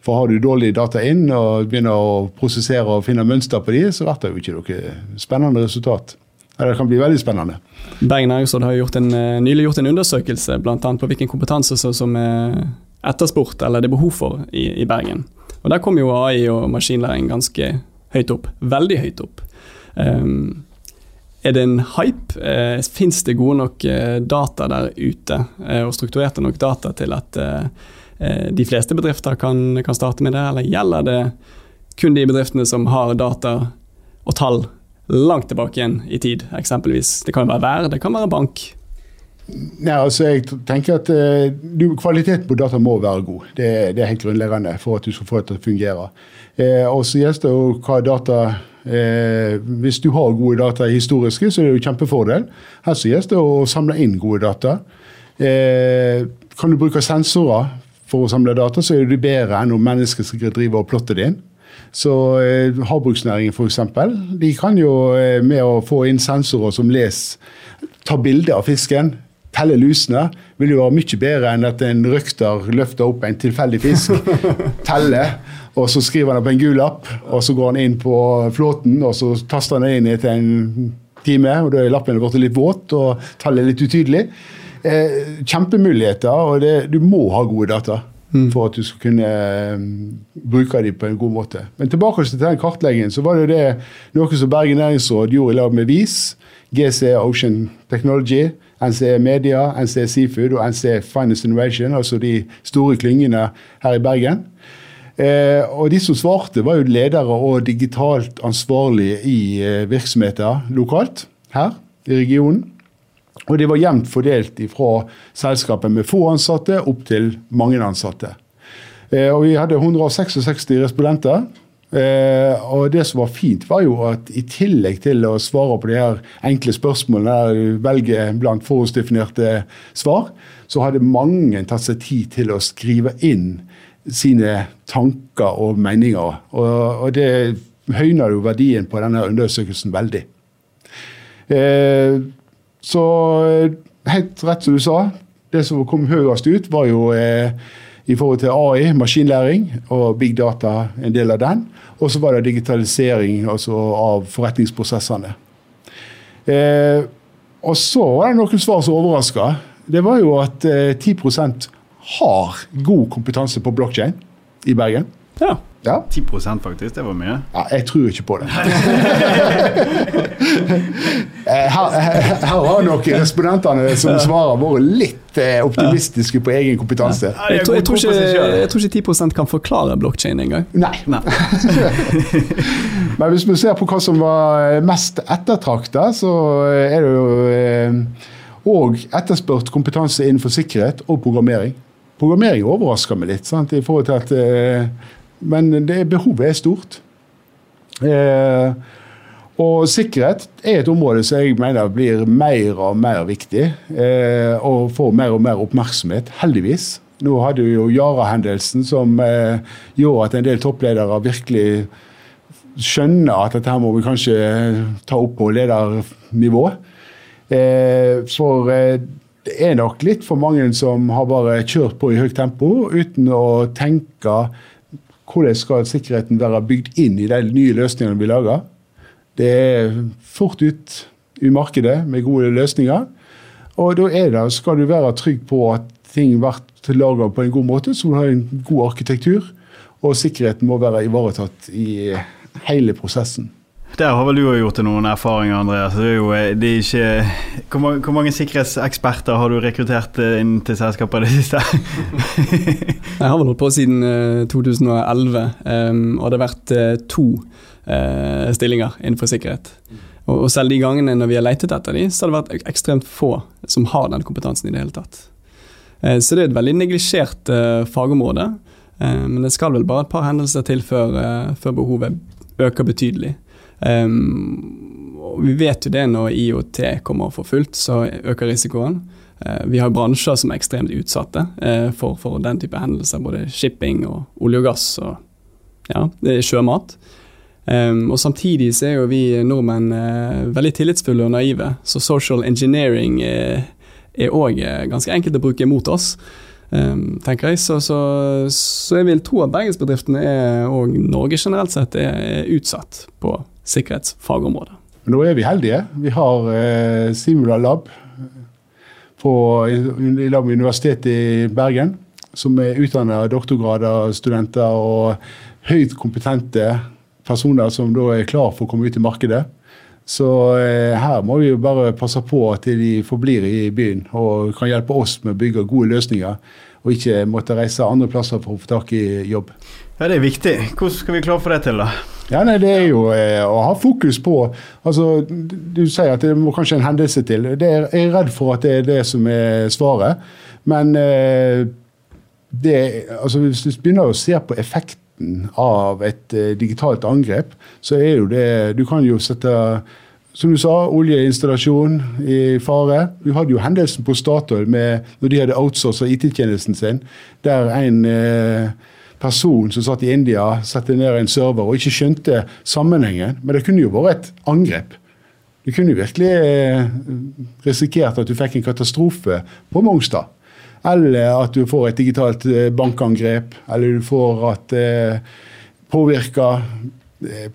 For har du dårlig data inn og begynner å prosessere og finne mønster på de, så blir det jo ikke noe spennende resultat. Det kan bli veldig spennende. Bergen Næringsråd har gjort en, eh, nylig gjort en undersøkelse bl.a. på hvilken kompetanse som er etterspurt eller det er behov for i, i, Bergen. Og Der kom jo AI og maskinlæring ganske høyt opp. Veldig høyt opp. Um, er det en hype? Eh, Fins det gode nok uh, data der ute, uh, og strukturerte nok data til at Eh, de fleste bedrifter kan, kan, starte med det, eller gjelder det kun de bedriftene som har data og tall langt tilbake igjen i tid, eksempelvis? Det kan være vær, det kan være bank. Nei, altså jeg tenker at uh, du, Kvaliteten på data må være god. Det, det, er helt grunnleggende for at du skal få det til å fungere. Eh, og så gjelder det jo hva data eh, Hvis du har gode data historiske, så er det jo kjempefordel. Her så gjelder det å samle inn gode data. kan du bruke sensorer for å samle data, så er det bedre enn om mennesker skal drive og plotte det inn. Så eh, Havbruksnæringen f.eks. De kan jo eh, med å få inn sensorer som leser, tar bilde av fisken, teller lusene, vil jo være mye bedre enn at en røkter løfter opp en tilfeldig fisk, teller, og så skriver han opp en gul lapp, og så går han inn på flåten, og så taster han inn etter en time, og da er lappen blitt litt våt og tallet litt utydelig eh, kjempemuligheter, og det, du må ha gode data. Mm. For at du skal kunne um, bruke dem på en god måte. Men tilbake til den kartleggingen, så var det, det noe som Bergen Næringsråd gjorde i lag med VIS, GC Ocean Technology, NCE Media, NCE Seafood og NCE Finance Innovation, altså de store klyngene her i Bergen. Eh, og De som svarte, var jo ledere og digitalt ansvarlige i eh, virksomheter lokalt her i regionen. Og det var jevnt fordelt fra selskapet med få ansatte opp til mange ansatte. Eh, og vi hadde 166 respondenter. Eh, og det som var fint, var jo at i tillegg til å svare på de her enkle spørsmålene, der du velger blant forhåndsdefinerte svar, så hadde mange tatt seg tid til å skrive inn sine tanker og meninger. Og, og det høyner jo verdien på denne undersøkelsen veldig. Eh, så eh, helt rett som du sa, det som kom høyest ut, var jo eh, i forhold til AI, maskinlæring og big data, en del av den. Og så var det digitalisering altså av forretningsprosessene. Eh, og så var det noen svar som overraska. Det var jo at eh, 10% har god kompetanse på blokkjede i Bergen. Ja. Ja. 10 faktisk, det var mye. Ja, jeg tror ikke på det. Eh, her, her, har nok respondentene som svarer, vært litt eh, optimistiske på egen kompetanse. Ja, jeg, tror, jeg, tror ikke, jeg, tror, ikke, 10 kan forklare blokkjede engang. Nei. Nei. Men hvis vi ser på hva som var mest ettertrakta, så er det jo òg etterspurt kompetanse innenfor sikkerhet og programmering. Programmering overrasker meg litt, sant, i forhold til at, eh, men det, behovet er stort. Eh, og sikkerhet er et område som jeg mener blir mer og mer viktig, eh, og får mer og mer oppmerksomhet, heldigvis. Nå hadde vi jo Yara-hendelsen som eh, gjorde at en del toppledere virkelig skjønner at dette her må vi kanskje ta opp på ledernivå. Eh, for eh, det er nok litt for mange som har bare kjørt på i høyt tempo uten å tenke hvordan skal sikkerheten være bygd inn i de nye løsningene vi lager. Det er fort ut i markedet med gode løsninger. Og da er det, skal du være trygg på at ting blir laga på en god måte, så du har en god arkitektur. Og sikkerheten må være ivaretatt i hele prosessen. Der har vel du gjort noen erfaringer, Andreas. Det er jo, eh, det er ikke, hvor, mange, hvor, mange, sikkerhetseksperter har du rekruttert eh, inn til selskapet i det siste? jeg har vel holdt på siden 2011, um, og det har vært to stillinger innenfor sikkerhet. Og, selv de gangene når vi har letet etter dem, så har det vært ekstremt få som har den kompetansen i det hele tatt. Så det er et veldig neglisjert fagområde. men det skal vel bare et par hendelser til før, før behovet øker betydelig. Um, vi vet jo det når IOT kommer for fullt, så øker risikoen. Uh, vi har bransjer som er ekstremt utsatte uh, for, for, den type hendelser. Både shipping og olje og gass og ja, sjømat. Um, og Samtidig så er jo vi nordmenn uh, veldig tillitsfulle og naive, så social engineering er òg ganske enkelt å bruke mot oss. Um, tenker jeg. Så, så, så, jeg vil tro at bergensbedriftene og Norge generelt sett er utsatt på sikkerhetsfagområdet. Nå er vi heldige. Vi har eh, Simula Lab på, i lag med Universitetet i Bergen, som er utdanna doktorgradsstudenter og høyt kompetente personer som da er klar for å komme ut i markedet. Så eh, her må vi jo bare passe på at de forblir i byen og kan hjelpe oss med å bygge gode løsninger, og ikke måtte reise andre plasser for å få tak i jobb. Ja, Det er viktig. Hvordan skal vi klare for det til, da? Ja, nei, Det er jo eh, å ha fokus på altså, Du sier at det må kanskje en hendelse til. Det er, jeg er redd for at det er det som er svaret. Men eh, det, altså, hvis du begynner å se på effekten av et eh, digitalt angrep, så er jo det Du kan jo sette som du sa, oljeinstallasjon i fare. Vi hadde jo hendelsen på Statoil med, når de hadde outsourcet IT-tjenesten sin, der en eh, person som satt i India, satte ned en server og ikke skjønte sammenhengen. Men det kunne jo vært et angrep. Du kunne jo virkelig eh, risikert at du fikk en katastrofe på Mongstad. Eller at du får et digitalt eh, bankangrep, eller du får at eh, påvirker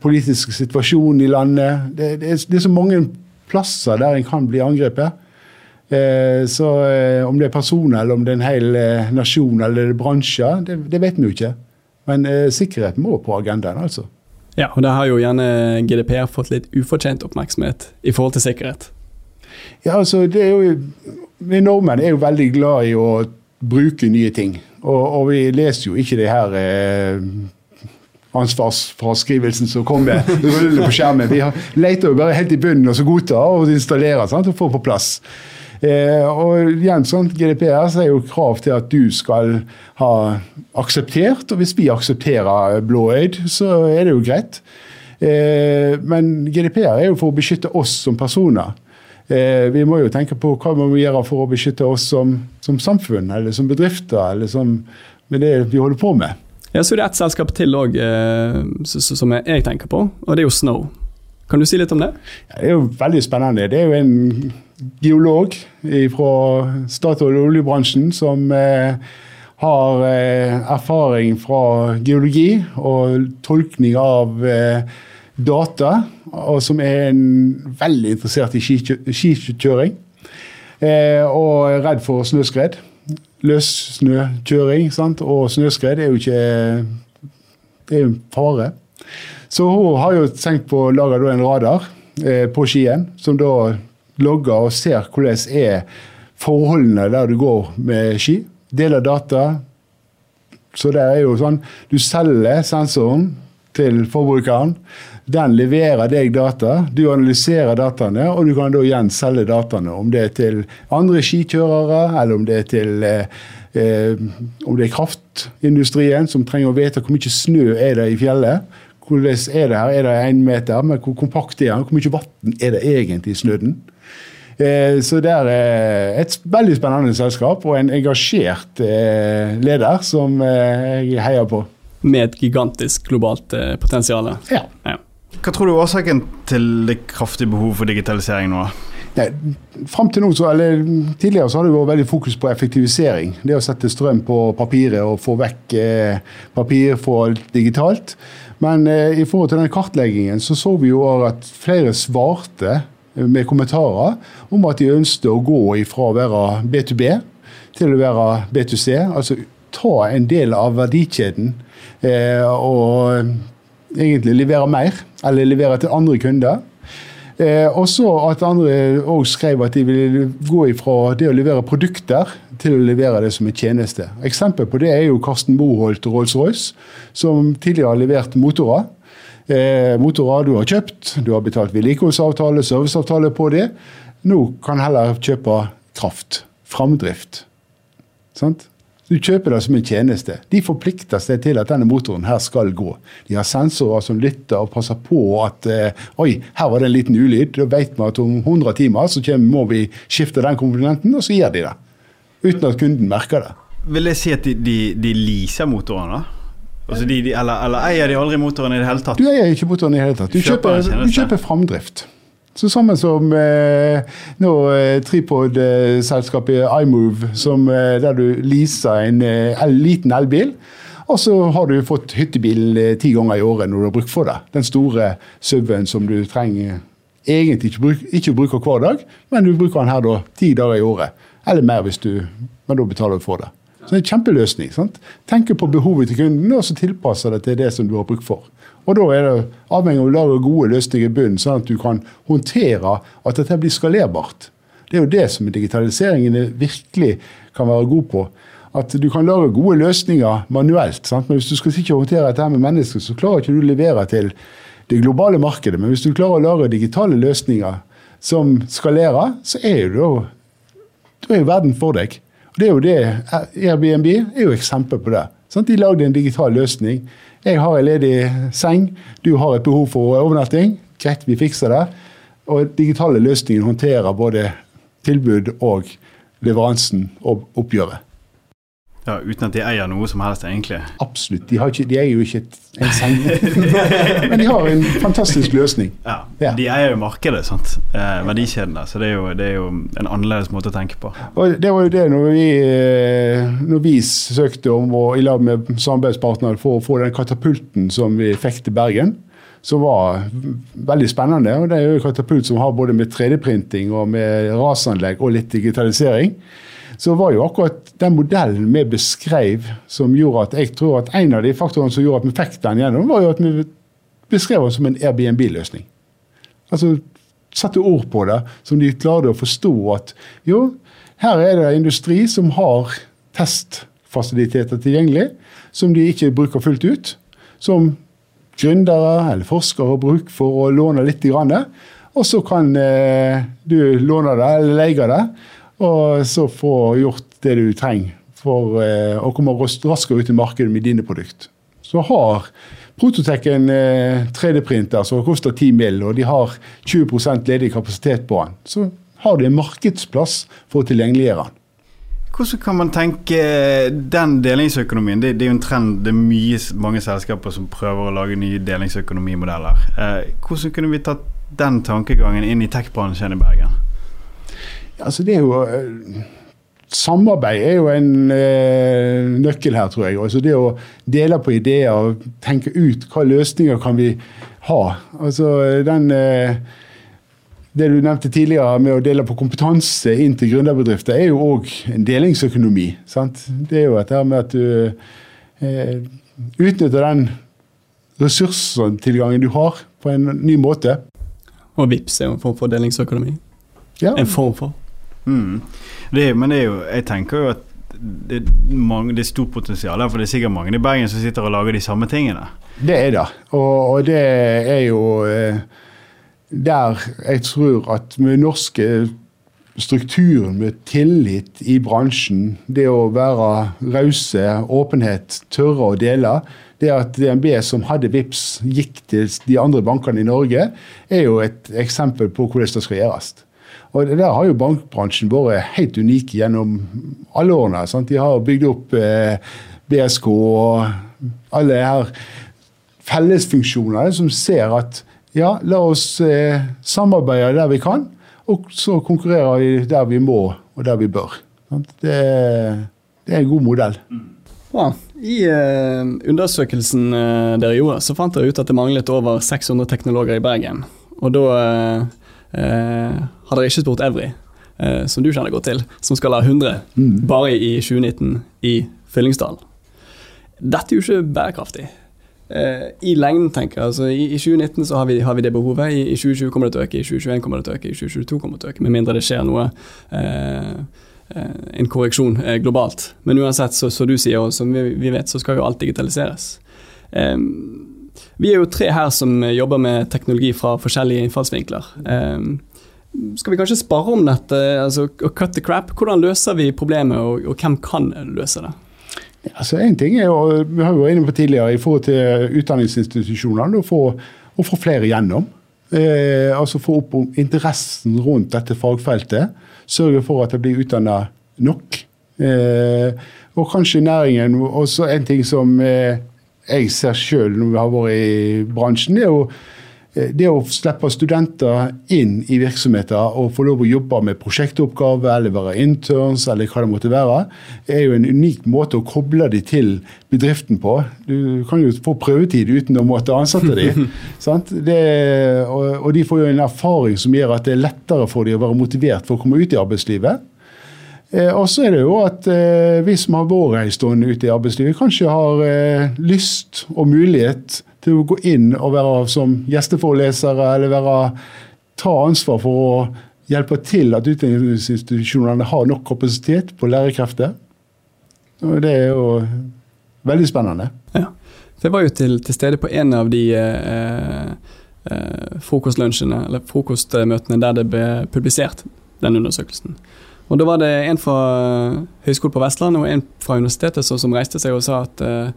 politisk situasjonen i landet. Det, det, er, det, er, så mange plasser der en kan bli angrepet. Eh, så eh, om det er personer, eller om det er en hel eh, nasjon eller bransjer, det, det vet vi jo ikke. Men sikkerhet må på agendaen, altså. Ja, og der har jo gjerne GDPR fått litt ufortjent oppmerksomhet i forhold til sikkerhet. Ja, altså, det er jo Vi nordmenn er jo veldig glad i å bruke nye ting. Og, og vi leser jo ikke det her eh, ansvarsfraskrivelsen som kommer rullende på skjermen. Vi leter jo bare helt i bunnen og så godtar og installerer sant, og får på plass. Eh, og igjen, sånn GDPR så er jo krav til at du skal ha akseptert, og hvis vi aksepterer blåøyd, så er det jo greit. Eh, men GDPR er jo for å beskytte oss som personer. Eh, vi må jo tenke på hva vi må gjøre for å beskytte oss som, som samfunn, eller som bedrifter, eller som, med det vi holder på med. Ja, Så er det ett selskap til òg eh, som jeg tenker på, og det er jo Snow. Kan du si litt om det? Det er jo veldig spennende. Det er jo en geolog fra Statoil oljebransjen som eh, har eh, erfaring fra geologi og tolkning av eh, data, og som er veldig interessert i skikjøring. Eh, og er redd for snøskred. Løssnøkjøring og snøskred er jo ikke det er jo en fare. Så hun har jo tenkt på å lage en radar eh, på Skien, som da logger og ser hvordan er forholdene der du går med ski. Deler data. Så det er jo sånn Du selger sensoren til forbrukeren. Den leverer deg data, du analyserer dataene, og du kan da igjen selge dataene. Om det er til andre skikjørere, eller om det er til eh, eh, om det er kraftindustrien som trenger å vite hvor mye snø er det i fjellet. Hvordan er det her? Er det én meter? Men hvor kompakt er den? Hvor mye vann er det egentlig i snøen? Eh, så det er eh, et veldig spennende selskap og en engasjert leder som jeg heier på. Med et gigantisk globalt potensial. Ja. ja. Hva tror du er årsaken til det kraftige behovet for digitalisering nå? Nei, frem til nå, så, eller Tidligere så har det vært veldig fokus på effektivisering. Det å sette strøm på papiret og få vekk eh, papir, alt digitalt. Men eh, i forhold til den kartleggingen så så vi jo at flere svarte med kommentarer om at de ønsket å gå ifra å være B2B til å være B2C. Altså ta en del av verdikjeden eh, og egentlig levere mer, eller levere til andre kunder. Eh, og så at andre òg skrev at de ville gå ifra det å levere produkter til å levere det som en tjeneste. Eksempel på det er jo Karsten Boholt og Rolls-Royce, som tidligere har levert motorer. Eh, motorer du har kjøpt, du har betalt vedlikeholdsavtale, serviceavtale på det. Nå kan heller kjøpe kraft. Framdrift. Sant? Du kjøper det som en tjeneste. De forplikter seg til at denne motoren her skal gå. De har sensorer som lytter og passer på at eh, oi, her var det en liten ulyd. Da vet vi at om 100 timer så kommer, må vi skifte den komponenten, og så gjør de det. Uten at kunden merker det. Vil jeg si at de, de, de leaser motorene? Altså de, de, eller, eller, eier de aldri motoren i det hele tatt? Du eier ikke motoren i det hele tatt. Du kjøper, du kjøper framdrift. Så sammen som eh, nå eh, Tripod-selskapet iMove, som, eh, der du leaser en eh, liten elbil. Og så har du fått hyttebil eh, ti ganger i året når du har brukt for det. Den store SUV-en som du trenger egentlig ikke, bruk, ikke bruker hver dag, men du bruker den her da ti dager i året. Eller mer hvis du Men da betaler du for det. Så det er en kjempeløsning. sant? Tenke på behovet til kunden, og så tilpasse det til det som du har bruk for. Og Da er det avhengig av å lage gode løsninger i bunnen, sånn at du kan håndtere at dette blir skalerbart. Det er jo det som digitaliseringen virkelig kan være god på. At du kan lage gode løsninger manuelt. Sant? Men hvis du skal ikke håndtere dette med mennesker, så klarer ikke du å levere til det globale markedet. Men hvis du klarer å lage digitale løsninger som skalerer, så er jo da er verden for deg. Og det er jo det, Airbnb er jo eksempel på det. Sant? De lagde en digital løsning jeg har en ledig seng, du har et behov for overnatting. Greit, vi fikser det. Og digitale løsninger håndterer både tilbud og leveransen og oppgjøret. Ja, Uten at de eier noe som helst, egentlig? Absolutt. De, ikke, de eier jo ikke en seng. Men de har en fantastisk løsning. Ja, ja. De eier jo markedet, sant? Eh, verdikjedene. Så det er, jo, det er, jo, en annerledes måte å tenke på. Og Det var jo det når vi, eh, når vi søkte om å i lag med samarbeidspartnere for å få den katapulten som vi fikk til Bergen som var veldig spennende. og Det er jo en katapult som har både med 3D-printing og med rasanlegg og litt digitalisering så var jo akkurat den modellen vi beskrev som gjorde at jeg tror at en av de faktorene som gjorde at vi fikk den gjennom, var jo at vi beskrev den som en Airbnb-løsning. Altså sette ord på det, som de klarte å forstå at jo, her er det industri som har testfasiliteter tilgjengelig, som de ikke bruker fullt ut. Som gründere eller forskere har bruk for å låne litt. Og så kan eh, du låne det eller leie det og så få gjort det du trenger for eh, å komme raskere ut i markedet med dine produkter. Så har Prototec en 3D-printer som koster 10 mill., og de har 20 ledig kapasitet på den. Så har de en markedsplass for å tilgjengeliggjøre den. Hvordan kan man tenke den delingsøkonomien? Det, det er jo en trend. Det er mye, mange selskaper som prøver å lage nye delingsøkonomimodeller. Eh, hvordan kunne vi tatt den tankegangen inn i tech-bransjen i Bergen? Altså, det er jo eh, Samarbeid er jo en eh, nøkkel her, tror jeg. Altså det å dele på ideer og tenke ut hva løsninger kan vi ha. Altså den eh, Det du nevnte tidligere med å dele på kompetanse inn til gründerbedrifter, er jo òg en delingsøkonomi. Sant? Det er jo dette med at du eh, utnytter den ressurstilgangen du har, på en ny måte. Og VIPS er jo en form for delingsøkonomi. Ja. En form for. Mm. Det, men det er jo, jeg tenker jo at det, mange, det er stort potensial, for det er sikkert mange i Bergen som sitter og lager de samme tingene. Det er det, og, og det er jo eh, der jeg tror at med norske strukturen med tillit i bransjen, det å være rause, åpenhet, tørre å dele, det at DNB som hadde VIPS gikk til de andre bankene i Norge, er jo et eksempel på hvordan det skal gjøres. Og Der har jo bankbransjen vært helt unik gjennom alle årene. Sant? De har bygd opp eh, BSK og alle her fellesfunksjoner som ser at ja, la oss eh, samarbeide der vi kan, og så konkurrerer vi der vi må og der vi bør. Det, det er en god modell. Bra. I eh, undersøkelsen eh, dere gjorde, så fant dere ut at det manglet over 600 teknologer i Bergen. Og da eh, jeg har dere ikke spurt Evry, eh, som du kjenner godt til, som skal ha 100 mm. bare i 2019 i Fyllingsdalen. Dette er jo ikke bærekraftig. Eh, I lengden, tenker jeg. Altså, i, i, 2019 så har vi, har vi, det behovet. I, I, 2020 kommer det til å øke, i 2021 kommer det til å øke, i 2022 kommer det til å øke. Med mindre det skjer noe eh, en korreksjon eh, globalt. Men uansett, så, så du sier, og som vi, vi, vet, så skal jo alt digitaliseres. Eh, vi er jo tre her som jobber med teknologi fra forskjellige innfallsvinkler. Eh, skal vi kanskje spare om dette, altså cut the crap? Hvordan løser vi problemet, og, og hvem kan løse det? Altså en ting er jo, Vi har jo vært inne på tidligere i forhold til utdanningsinstitusjonene, å få, å få flere gjennom. Eh, altså Få opp interessen rundt dette fagfeltet. Sørge for at det blir utdanna nok. Eh, og kanskje næringen også en ting som eh, jeg ser sjøl når vi har vært i bransjen, det er jo Eh, det å slippe studenter inn i virksomheter og få lov å jobbe med prosjektoppgaver eller være interns, eller hva det måtte være, er jo en unik måte å koble de til bedriften på. Du kan jo få prøvetid uten å måtte ansette dem. og, og, de får jo en erfaring som gjør at det er lettere for dem å være motivert for å komme ut i arbeidslivet. Eh, og så er det jo at eh, vi som har vært en stund ute i arbeidslivet, kanskje har eh, lyst og mulighet til å gå inn og være som gjesteforelesere eller være, ta ansvar for å hjelpe til at utdanningsinstitusjonene har nok kapasitet på lærerkrefter. Og det er jo veldig spennende. Ja. jeg var jo til, til stede på en av de eh, eh, frokostlunsjene, eller frokostmøtene der det ble publisert, den undersøkelsen. Og Da var det en fra Høgskolen på Vestlandet og en fra universitetet som reiste seg og sa at uh,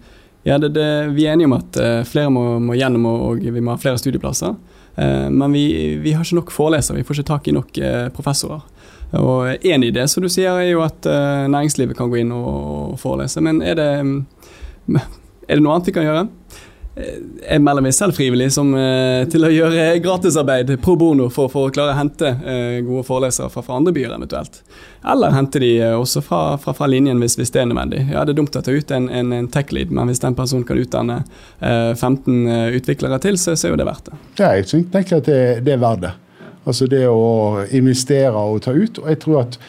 ja, det, det, vi er enige om at uh, flere må, må gjennom og, og, vi må ha flere studieplasser. Men vi, vi, har ikke nok forelesere, vi får ikke tak i nok professorer. Og En idé som du sier er jo at næringslivet kan gå inn og, forelese. Men er det, er det noe annet vi kan gjøre? Jeg melder meg selv frivillig som, eh, til å gjøre gratisarbeid pro bono for, for å klare å hente eh, gode forelesere fra, fra, andre byer eventuelt. Eller hente de eh, også fra, fra, fra linjen hvis, hvis, det er nødvendig. Ja, Det er dumt å ta ut en, en, en tech-lead, men hvis den personen kan utdanne 15 utviklere til, så, så, er jo det verdt det. Ja, jeg tenker at det, det er verdt det. Altså det å investere og ta ut. Og jeg tror at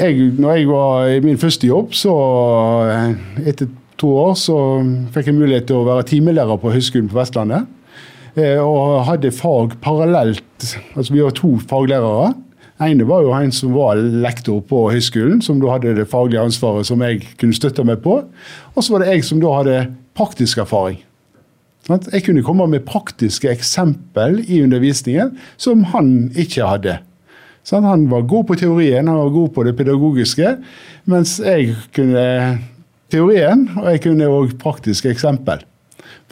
jeg, når jeg var i min første jobb, så etter to år så fikk jeg mulighet til å være timelærer på Høgskolen på Vestlandet. Eh, og hadde fag parallelt. Altså vi var to faglærere. ene var jo en som var lektor på høyskolen, som da hadde det faglige ansvaret som jeg kunne støtte meg på. Og så var det jeg som da hadde praktisk erfaring. Jeg kunne komme med praktiske eksempel i undervisningen som han ikke hadde. Han var god på teorien, han var god på det pedagogiske, mens jeg kunne teorien, og jeg kunne òg praktiske eksempel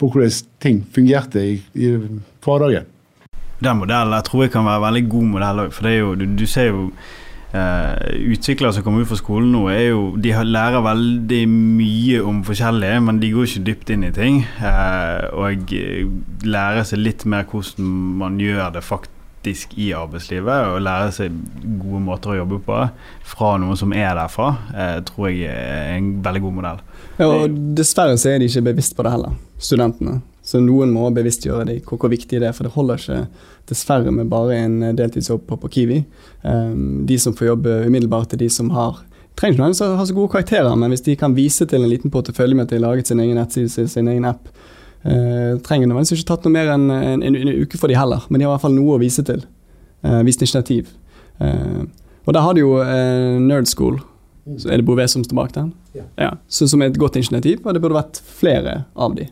på hvordan ting fungerte i, i hverdagen. Den modellen jeg tror jeg kan være en veldig god modell òg, for jo, du, du ser jo Uh, utviklere som kommer ut fra skolen nå, er jo, de lærer veldig mye om forskjellige, men de går ikke dypt inn i ting. Uh, og lærer seg litt mer hvordan man gjør det faktisk i arbeidslivet og lære seg gode måter å jobbe på fra noen som er derfra, eh, tror jeg er en veldig god modell. Ja, og Dessverre så er de ikke bevisst på det heller, studentene. Så noen må bevisstgjøre dem hvor, hvor viktig det er. For det holder ikke dessverre med bare en deltidsjobb på, på Kiwi. Um, de som får jobbe umiddelbart, er de som har trenger ikke har så gode karakterer, men hvis de kan vise til en liten portefølje med at de har laget sin egen nettside, sin egen app, Uh, trenger nødvendigvis ikke tatt noe mer enn en, en, en, uke for de heller, men de har i hvert fall noe å vise til. Uh, vist initiativ. Uh, og der har du jo Nerd School, Så er det Bouvet som står bak den? Ja. ja. Så som er et godt initiativ, og det burde vært flere av de,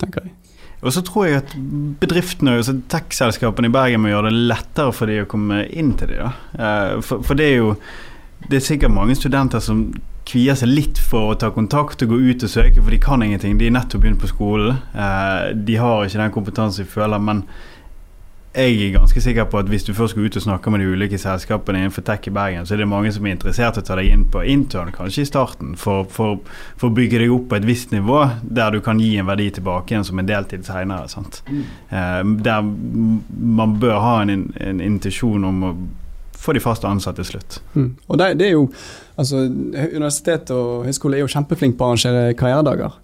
tenker jeg. Og så tror jeg at bedriftene og tech-selskapene i Bergen må gjøre det lettere for de å komme inn til de da. Eh, For, for det er jo Det er sikkert mange studenter som kvier seg litt for å ta kontakt og gå ut og søke, for de kan ingenting. De er nettopp begynt på skolen. Eh, De har ikke den kompetansen de føler, men jeg er ganske sikker på at hvis du først skal ut og snakke med de ulike selskapene innenfor tech i Bergen, så er det mange som er interessert i å ta deg inn på intern kanskje i starten, for, for, for å bygge deg opp på et visst nivå der du kan gi en verdi tilbake igjen som en deltid senere. Mm. Eh, der man bør ha en, en intensjon om å få de fast ansatte til slutt. Mm. Og det, det er jo altså, Universitet og høyskole er jo kjempeflinke på å arrangere karrieredager.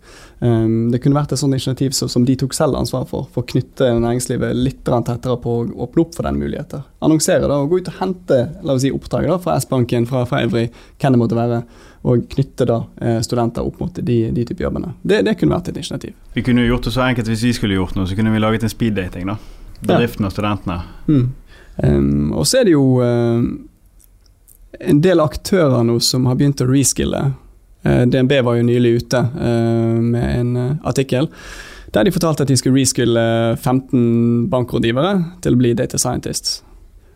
Um, det kunne vært et sånt initiativ som, som de tok selv ansvar for, for å knytte næringslivet litt tettere på å åpne opp for den muligheten. Annonsere da, og gå ut og hente la oss si, oppdrag da, fra S-banken, fra, fra Evry, hvem det måtte være, og knytte da eh, studenter opp mot de, de type jobbene. Det, det kunne vært et initiativ. Vi kunne jo gjort det så enkelt hvis vi skulle gjort noe, så kunne vi laget en speeddating. da. Bedriften og studentene. Mm. Um, og så er det jo uh, en del aktører nå som har begynt å reskille. Uh, DNB var jo nylig ute uh, med en artikkel der de fortalte at de skulle reskille 15 bankrådgivere til å bli data scientists.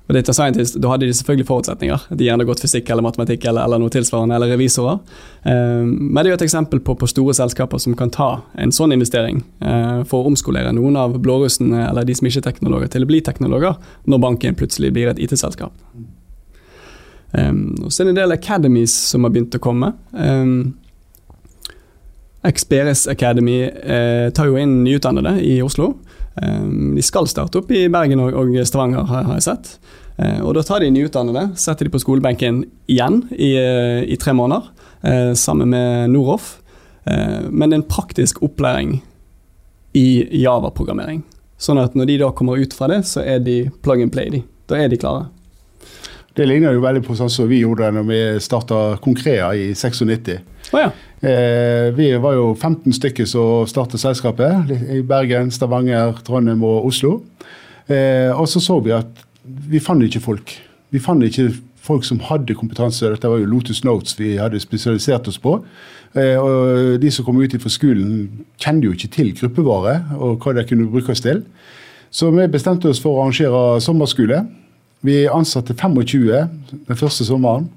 Og data scientist, Da hadde de selvfølgelig forutsetninger. De gjerne gått fysikk eller matematikk eller, eller noe tilsvarende, eller revisorer. Um, men det er jo et eksempel på, på, store selskaper som kan ta en sånn investering uh, for å omskolere noen av blårussene eller de som ikke er teknologer, til å bli teknologer, når banken plutselig blir et IT-selskap. Um, og så er det en del academies som har begynt å komme. Um, Experis Academy uh, tar jo inn nyutdannede i Oslo. Um, de skal starte opp i Bergen og, Stavanger, har, jeg sett. Uh, og Da tar de nyutdannede, setter de på skolebenken igjen i, uh, i tre måneder, uh, sammen med Noroff. men en praktisk opplæring i Java-programmering. Sånn at når de da kommer ut fra det, så er de plug and play. De. Da er de klare. Det ligner jo veldig på sånn som vi gjorde når vi starta Konkrea i 96. Oh, ja. Eh, vi var jo 15 stykker som startet selskapet i Bergen, Stavanger, Trondheim og Oslo. Eh, og så så vi at vi fant ikke folk. Vi fant ikke folk som hadde kompetanse. Dette var jo Lotus Notes vi hadde spesialisert oss på. Eh, og de som kom ut fra skolen, kjente jo ikke til gruppevare og hva det kunne bruke oss til. Så vi bestemte oss for å arrangere sommerskole. Vi ansatte 25 den første sommeren.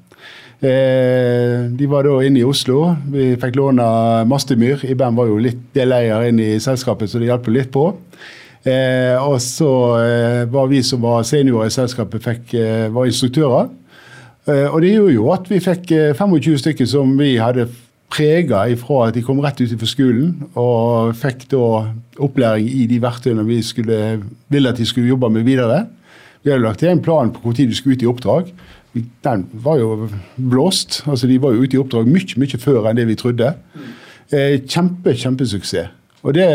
Eh, de var da inne i Oslo. Vi fikk låne Mastemyr. IBM var jo litt deleier inn i selskapet, så det hjalp litt på. Eh, og så eh, var vi som var seniorer i selskapet, fikk, eh, var instruktører. Eh, og det gjorde jo at vi fikk 25 eh, stykker som vi hadde prega ifra at de kom rett ut fra skolen, og fikk da opplæring i de verktøyene vi skulle, ville at de skulle jobbe med videre. Vi hadde lagt en plan på tid de skulle ut i oppdrag. Den var jo blåst. altså De var jo ute i oppdrag mye mye før enn det vi trodde. Eh, kjempe, kjempesuksess. Og det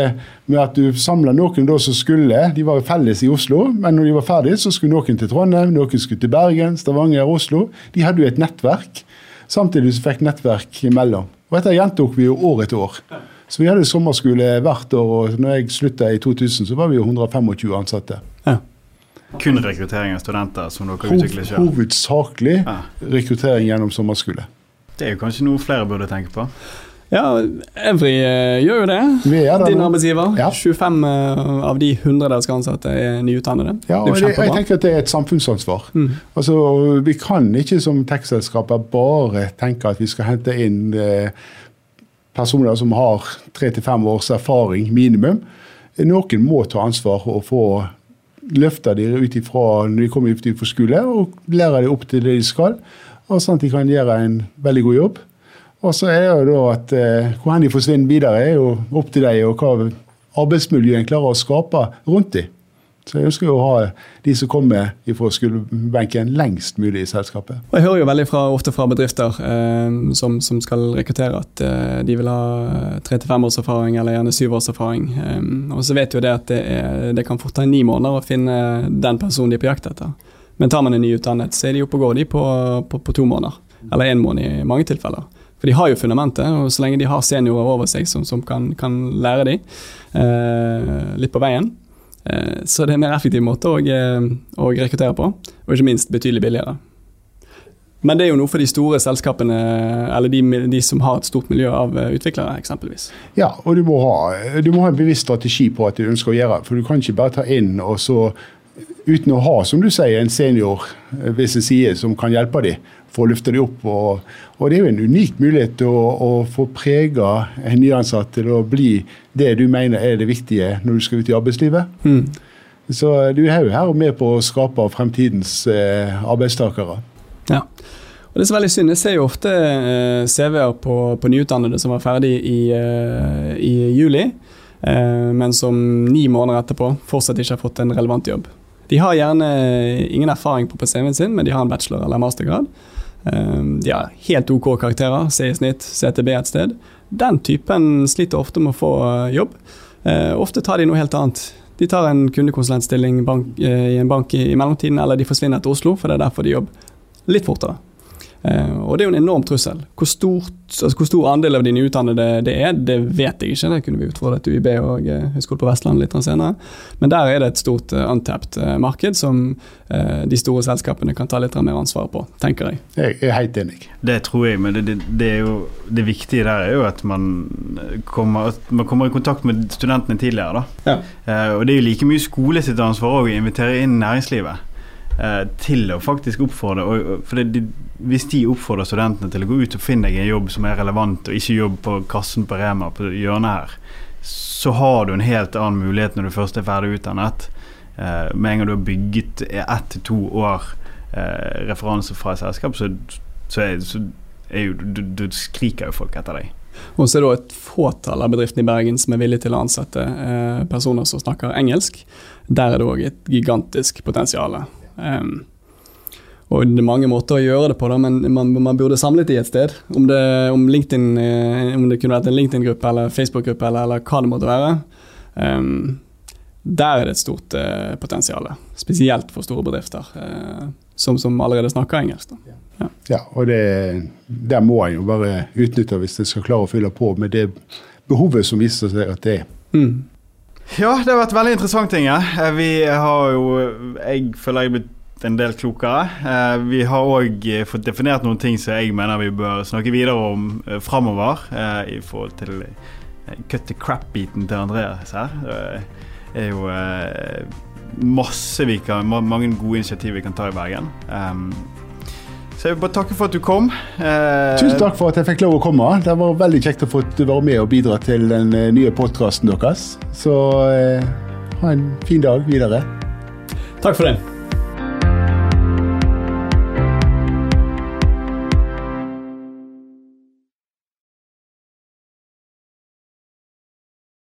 med at du samla noen da som skulle, de var felles i Oslo, men når de var ferdige, så skulle noen til Trondheim, noen skulle til Bergen, Stavanger, Oslo. De hadde jo et nettverk, samtidig så fikk nettverk imellom. Og dette gjentok vi jo år etter år. Så vi hadde sommerskole hvert år, og når jeg slutta i 2000, så var vi jo 125 ansatte. Ja. Kun rekruttering av studenter som dere utvikler selv? Hovedsakelig ja. rekruttering gjennom sommerskole. Det er jo kanskje noe flere burde tenke på? Ja, Evry uh, gjør jo det. Din arbeidsgiver. Ja. 25 uh, eh, av de 100 dere skal ansatte, er nyutdannede. Ja, og det, jeg tenker at det er et samfunnsansvar. Mm. Altså, Vi kan ikke som tekstselskaper bare tenke at vi skal hente inn uh, personer som har tre til fem års erfaring minimum. Noen må ta ansvar og få løfte de ut ifra når de kommer ut fra skole, og lærer dem opp til det de skal, og sånn at de kan gjøre en veldig god jobb. Og så er det da at eh, Hvor de forsvinner videre, er jo opp til dem, og hva arbeidsmiljøet klarer å skape rundt dem. Så jeg ønsker å ha de som kommer fra skolebenken lengst mulig i selskapet. Jeg hører jo veldig fra, ofte fra bedrifter eh, som, som, skal rekruttere at eh, de vil ha tre til fem års erfaring eller gjerne syv års erfaring. Eh, og så vet jo det at det, er, det kan fort ta ni måneder å finne den personen de er på jakt etter. Men tar man en nyutdannet, så er de oppe og går de på, på, på to måneder. Eller én måned i mange tilfeller. For de har jo fundamentet, og så lenge de har seniorer over seg som, som kan, kan, lære dem eh, litt på veien, så det er en mer effektiv måte å, eh, å rekruttere på, og ikke minst betydelig billigere. Men det er jo noe for de store selskapene, eller de, de som har et stort miljø av eh, utviklere, eksempelvis. Ja, og du må, ha, du må ha en bevisst strategi på at du ønsker å gjøre. For du kan ikke bare ta inn og så uten å ha, som du sier, en senior ved sin side som kan hjelpe dem for å løfte dem opp. Og, og det er jo en unik mulighet til å, å få prega en nyansatt til å bli det du mener er det viktige når du skal ut i arbeidslivet. Mm. Så du er jo her og med på å skape fremtidens eh, arbeidstakere. Ja. Og Det som er veldig synd. Jeg ser jo ofte eh, CV-er på, på, nyutdannede som var ferdig i, eh, i juli, eh, men som ni måneder etterpå fortsatt ikke har fått en relevant jobb. De har gjerne ingen erfaring på CV-en sin, men de har en bachelor- eller mastergrad. Eh, de har helt OK karakterer, C i snitt, CTB et sted. Den typen sliter ofte med å få eh, jobb. Eh, ofte tar de noe helt annet. De tar en kundekonsulentstilling i en bank i mellomtiden, eller de forsvinner til Oslo, for det er der får de jobb litt fortere. Uh, og det er jo en enorm trussel. Hvor, stort, altså hvor stor andel av de nyutdannede det er, det vet jeg ikke. Det kunne vi utfordret UiB og uh, Høgskolen på Vestlandet litt senere. Men der er det et stort uh, untapped marked som de store selskapene kan ta litt mer ansvar på, tenker jeg. Jeg er helt enig. Det tror jeg, men det, det, det, er jo, det viktige der er jo at man kommer, at man kommer i kontakt med studentene tidligere. Ja. og det er jo like mye skole sitt ansvar å invitere inn næringslivet. Eh, til å faktisk oppfordre for de, Hvis de oppfordrer studentene til å gå ut og finne deg en jobb som er relevant, og ikke jobb på kassen på Rema på hjørnet her, så har du en helt annen mulighet når du først er ferdig utdannet. Eh, med en gang du har bygget ett til to år eh, referanse fra et selskap, så, så, er, så er jo, du, du skriker jo folk etter deg. Og så er det et fåtall av bedriftene i Bergen som er villige til å ansette eh, personer som snakker engelsk. Der er det òg et gigantisk potensial. Um, og det er mange måter å gjøre det på, da, men man, man burde samlet i et sted. Om det, om LinkedIn, eh, om det kunne vært en LinkedIn-gruppe eller Facebook-gruppe eller, eller, hva det måtte være. Um, der er det et stort uh, potensial, spesielt for store bedrifter uh, som, som, allerede snakker engelsk. Ja. ja. og det, der må en jo bare utnytte hvis en skal klare å fylle på med det behovet som viser seg at det er. Mm. Ja, det har vært veldig interessant, Inge. Ja. vi har jo Jeg føler jeg er blitt en del klokere. Eh, vi har òg eh, fått definert noen ting som jeg mener vi bør snakke videre om framover. I forhold til cut the crap-biten til Andreas her. Det er jo masse vi kan, mange gode initiativ vi kan ta i Bergen. Så jeg vil bare takke for at du kom. Eh, Tusen takk for at jeg fikk lov å komme. Det var veldig kjekt å få være med og bidra til den eh, nye podkasten deres. Så eh, ha en fin dag videre. Takk for det.